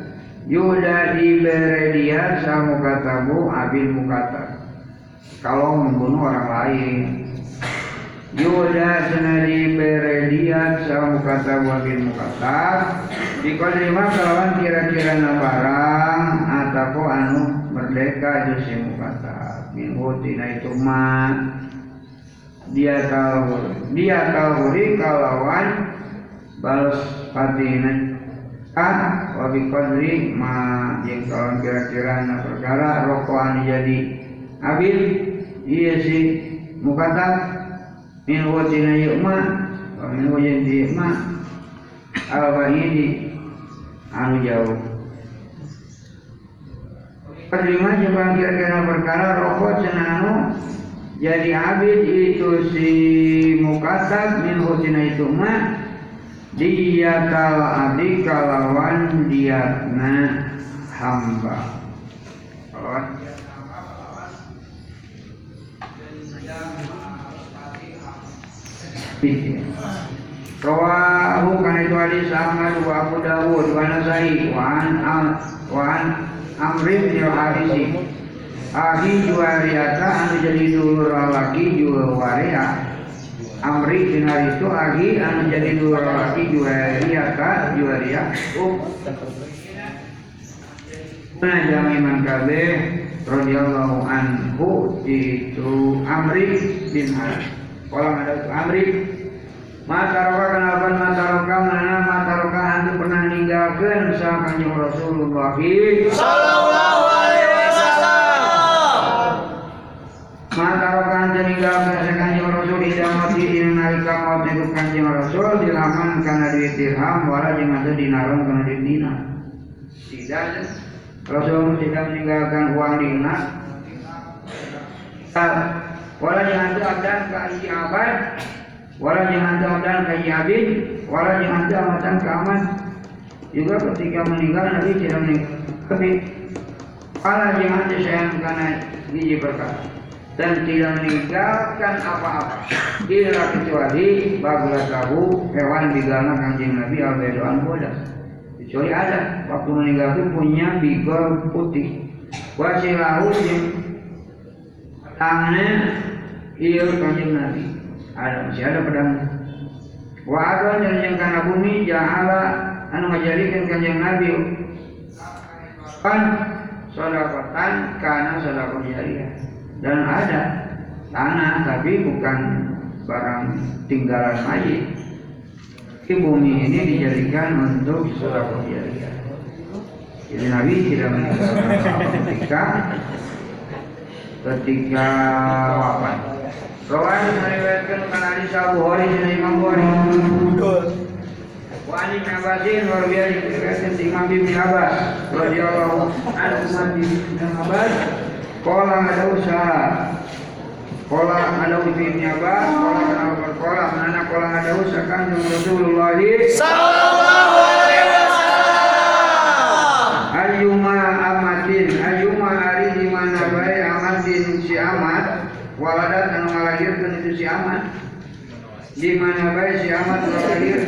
Yuda di Beredia sama katamu abil mukata. Kalau membunuh orang lain. Yuda senadi berediat sama kata wabil mukatab Dikodrima kalawan kira-kira na barang anu merdeka itu si mukatab Minhu tina itu ma Dia tahu Dia tahu kalawan Balas patina Ah, wabi kodri ma Yang kalawan kira-kira na perkara Rokoan jadi Abil Iya si mukatab min wajina yukma wa min wajin yukma al bahidi anu jauh. Perlima jembang kira-kira perkara rokok cenanu jadi abid itu si mukatab min wajina itu ma dia kal abdi kalawan diatna hamba kalawan Rawahu kana itu hadis Ahmad wa Abu Dawud wa Nasai wa an wa an Amr bin Harisi. Ahi juwariyata anu jadi dulur lalaki juwaria. Amri Haris itu ahi anu jadi dulur lalaki juwariyata juwaria. Oh. Nah, jami man kabeh radhiyallahu anhu itu Amri bin Haris. Kalau ada itu Amri Mataroka kenapa Mataroka mana Mataroka anu pernah ninggalkan sama kanjeng Rasulullah Sallallahu Anu ninggalkan sama kanjeng Rasul. Ida mati ina nalika maut itu kanjeng Rasul. Dilaman karena duit dirham wala jeung atuh dinaron karena duit dinar Tidak Rasul tidak meninggalkan uang dinar Wala jeung atuh abdan ka isi abad. Wala jeung atuh abdan ka isi abid Wala jeung atuh amatan ka aman. Juga ketika meninggal Nabi tidak meninggal. Tapi Wala jeung atuh sayang kana hiji perkara dan tidak meninggalkan apa-apa. Illa kecuali bagla tahu hewan digana kanjeng Nabi albedoan bodas kecuali ada waktu meninggal itu punya bigol putih. Wasilahu tangannya iya kanjeng Nabi. Ada masih ada pedangnya. Wa ada dan yang kana bumi ja'ala anu ngajadikan kanjeng Nabi. Kan sodakotan karena sodakot jariah dan ada tanah tapi bukan barang tinggalan mayit. Di bumi ini dijadikan untuk sodakot jariah jadi Nabi tidak meninggalkan apa-apa ketika ketika wafat. Rawan meriwayatkan karena hadis Abu Hori dan Imam Bukhari. Wa Ali bin Abbasin wa biya dikatakan Imam bin Abbas radhiyallahu anhu Imam Abbas qala ada usaha. Qala ada bin Abbas qala kenapa berqala mana qala ada usaha? Kan Rasulullah Sallallahu alaihi wasallam. ayyuma amatin. Ayyuma ari di mana bae amatin si amat waladat anu ngalahirkeun itu si amat di mana bae si amat ngalahir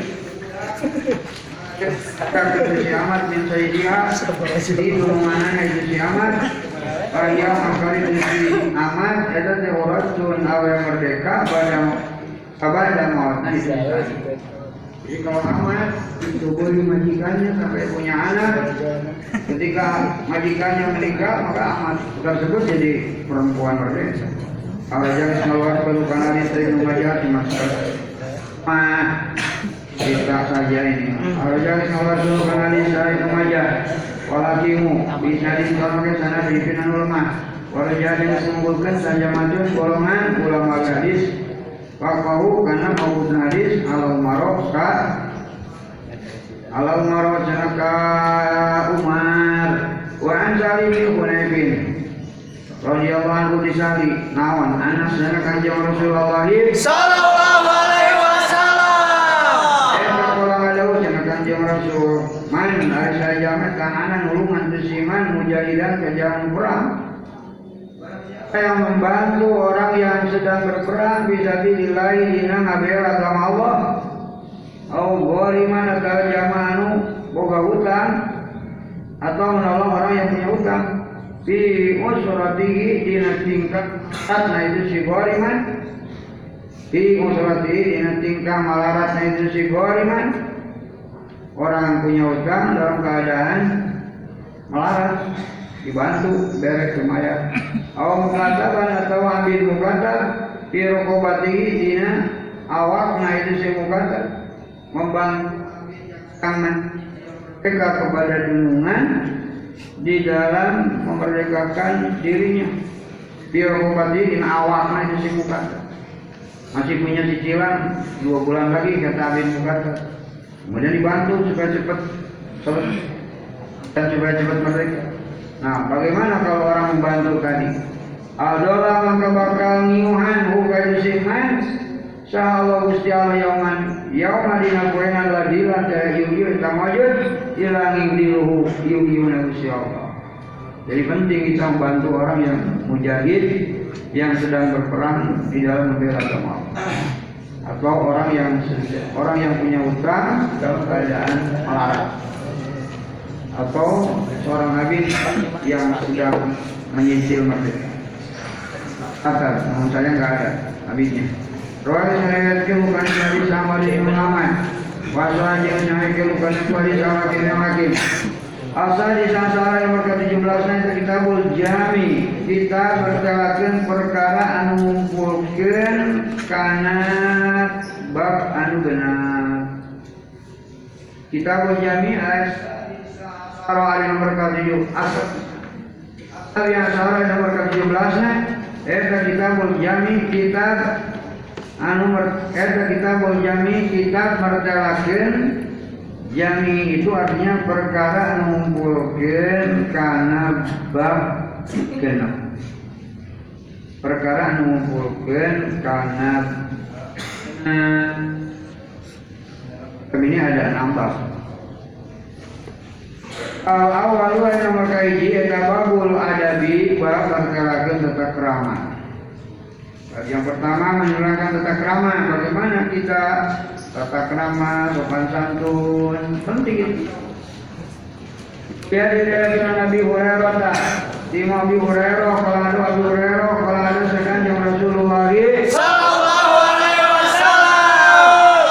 Kakek si amat min sayyidiha di mana itu si amat Ayah makari itu si amat Eta teh uratun awe merdeka pada Pada maut itu jadi kalau itu boleh majikannya sampai punya anak, ketika majikannya meninggal maka amat tersebut jadi perempuan merdeka. Kalau jangan keluar pelukan dari rumah di masyarakat. Mah kita saja ini. Kalau jangan keluar pelukan hari dari rumah Walakimu bisa disorongkan sana pimpinan ulama. Walau jadi disembulkan saja majun golongan ulama gadis Fakahu karena mau hadis alal marok ka alal marok janaka Umar. Wa an Salim bin Hunayfin radhiyallahu anhu disali nawan anas kanjeng Rasulullah Sallallahu Rasul man ari sajamet kana nulungan tusiman mujahidan ke jalan perang yang membantu orang yang sedang berperang bisa dinilai dina ngabela agama Allah? Au goriman atau jamanu boga hutang atau menolong orang yang punya hutang. Fi usratihi dina tingkat nah itu si goriman fi usratihi dina tingkah malarat nah itu si goriman orang punya hutang dalam keadaan melarat dibantu beres lumayan awam mukataban atau ambil mukatab fi rukubatihi dina awak nah itu si mukatab membantu tangan. Mereka kepada dunungan di dalam memerdekakan dirinya. Fi rukubatihi dina awak nah itu si mukatab masih punya cicilan dua bulan lagi kata Abin mukatab kemudian dibantu supaya cepat selesai dan supaya cepat merdeka Nah, bagaimana kalau orang membantu tadi? Adalah maka bakal ngiuhan hukai siman Sahallah Gusti Allah yauman Yauman dina kuenan ladilah Jaya iu iu tamajud Ilangin diluhu iu na Gusti Allah. Jadi penting kita membantu orang yang mujahid Yang sedang berperang di dalam membela agama Atau orang yang orang yang punya utang dalam keadaan melarat atau seorang nabi yang sedang menyicil merdeka. Kata, namun saya nggak ada nabinya. Rawat saya bukan dari sama di Muhammad. Wasa yang saya bukan dari sama kita makin. Asal di sana yang berkata 17 itu kita jami kita bertelakan perkara anu ngumpulkeun kana bab anu benar. Kita jami as Sarah ada nomor ke-7 Asal Asal yang Sarah ada nomor ke-17 nya Eta kitabul jami kitab Anu Eta kitabul jami kitab mertelakeun Jami itu artinya perkara ngumpulkeun kana bab genep Perkara ngumpulkeun kana ini ada enam bab. Al awal wa nomor kaiji eta babul adabi bab perkarakeun tata krama. Yang pertama menerangkan tata krama, bagaimana kita tata krama, sopan santun, penting itu. Ya di dalam Nabi Hurairah tak, di Nabi Hurairah, kalau ada Abu Hurairah, kalau ada sekanjeng Rasulullah, Sallallahu alaihi wasallam.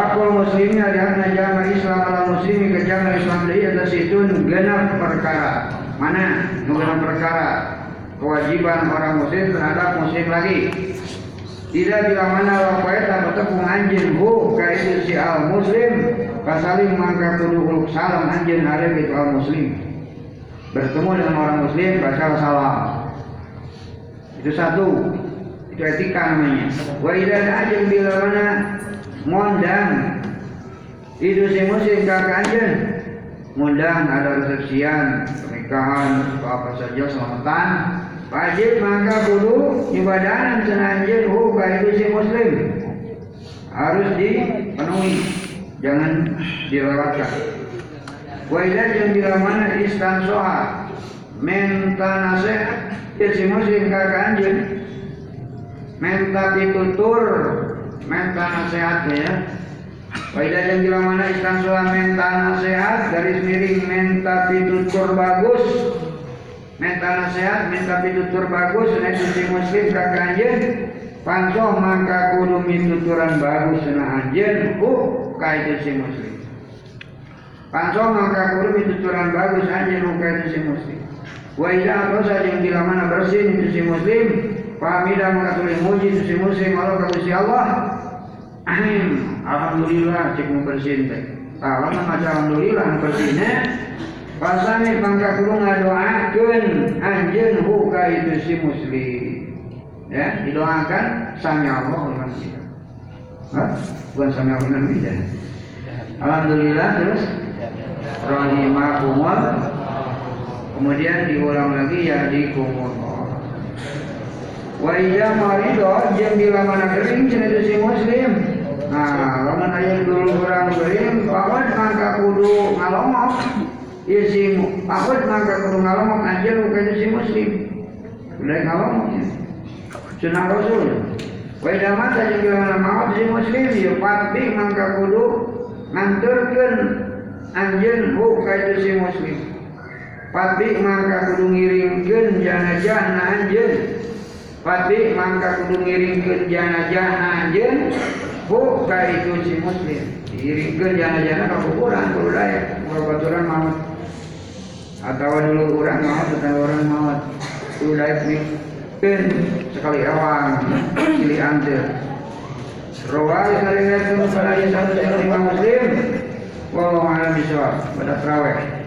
Akul muslimnya di anna jama Islam ala muslimi ke jama Islam dari atas itu genap perkara. Mana? Genap perkara. Kewajiban orang muslim terhadap muslim lagi. Tidak bila mana rafaeta bertepung anjin hu kaitu si al muslim kasaling mangka kudu huluk salam anjin hari itu al muslim. Bertemu dengan orang muslim baca salam. Itu satu. Itu etika namanya. Wa idan ajeng bila mana ngundang itu si muslim kakak anjen ngundang ada resepsian pernikahan atau apa saja selamatan wajib maka kudu ibadahan senanjen hu itu si muslim. Harus dipenuhi. Jangan dilewatkan. Wa jeung bila mana istansoha menta nasihat ya si muslim kakak anjen menta pitutur menta nasihat ya. Waidah yang bila mana istan sulam menta nasihat garis miring menta pitutur bagus menta nasihat menta pitutur bagus itu si muslim kakak anjen pansoh maka kudu mituturan bagus nah anjen uh ka si muslim pansoh maka kudu mituturan bagus anjen uh ka si muslim Waidah atau saja yang bila mana bersih si muslim maka tulis muji si muslim Allah kagusi Allah Amin. Alhamdulillah cek mau bersin teh. Alhamdulillah bersihnya. Pasane pangka kudu ngadoakeun anjeun hu ka itu si muslim. Ya, didoakan sami Allah liman kita. Hah? Bukan sami Allah liman kita. Alhamdulillah terus rahimakumullah. Kemudian diulang lagi ya di kumullah. Wa iya marido jeung bila mana kering cenah si muslim. Nah, lamun aya dulu orang kering, pawat mangka kudu ngalongok. Ieu si pawat mangka kudu ngalongok anjeun bukan si muslim. Udah ngalongok ya. Sunnah Rasul. Wa iya mata mana maot si muslim ya pati mangka kudu nganturkeun anjeun bukan itu si muslim. Pati mangka kudu ngiringkeun janajah na anjeun. Pati mangka kudu ngiringkeun janajah anjeun buka itu si muslim. Diiringkeun janajah ka kuburan daya buka baturan maut. Atau dulu urang maut atau orang maut. Kudu daya pikeun sekali awang pilih anteu. Rawai salihatu salaya satu sekali Imam Muslim Wallahu a'lam bishawab pada terawih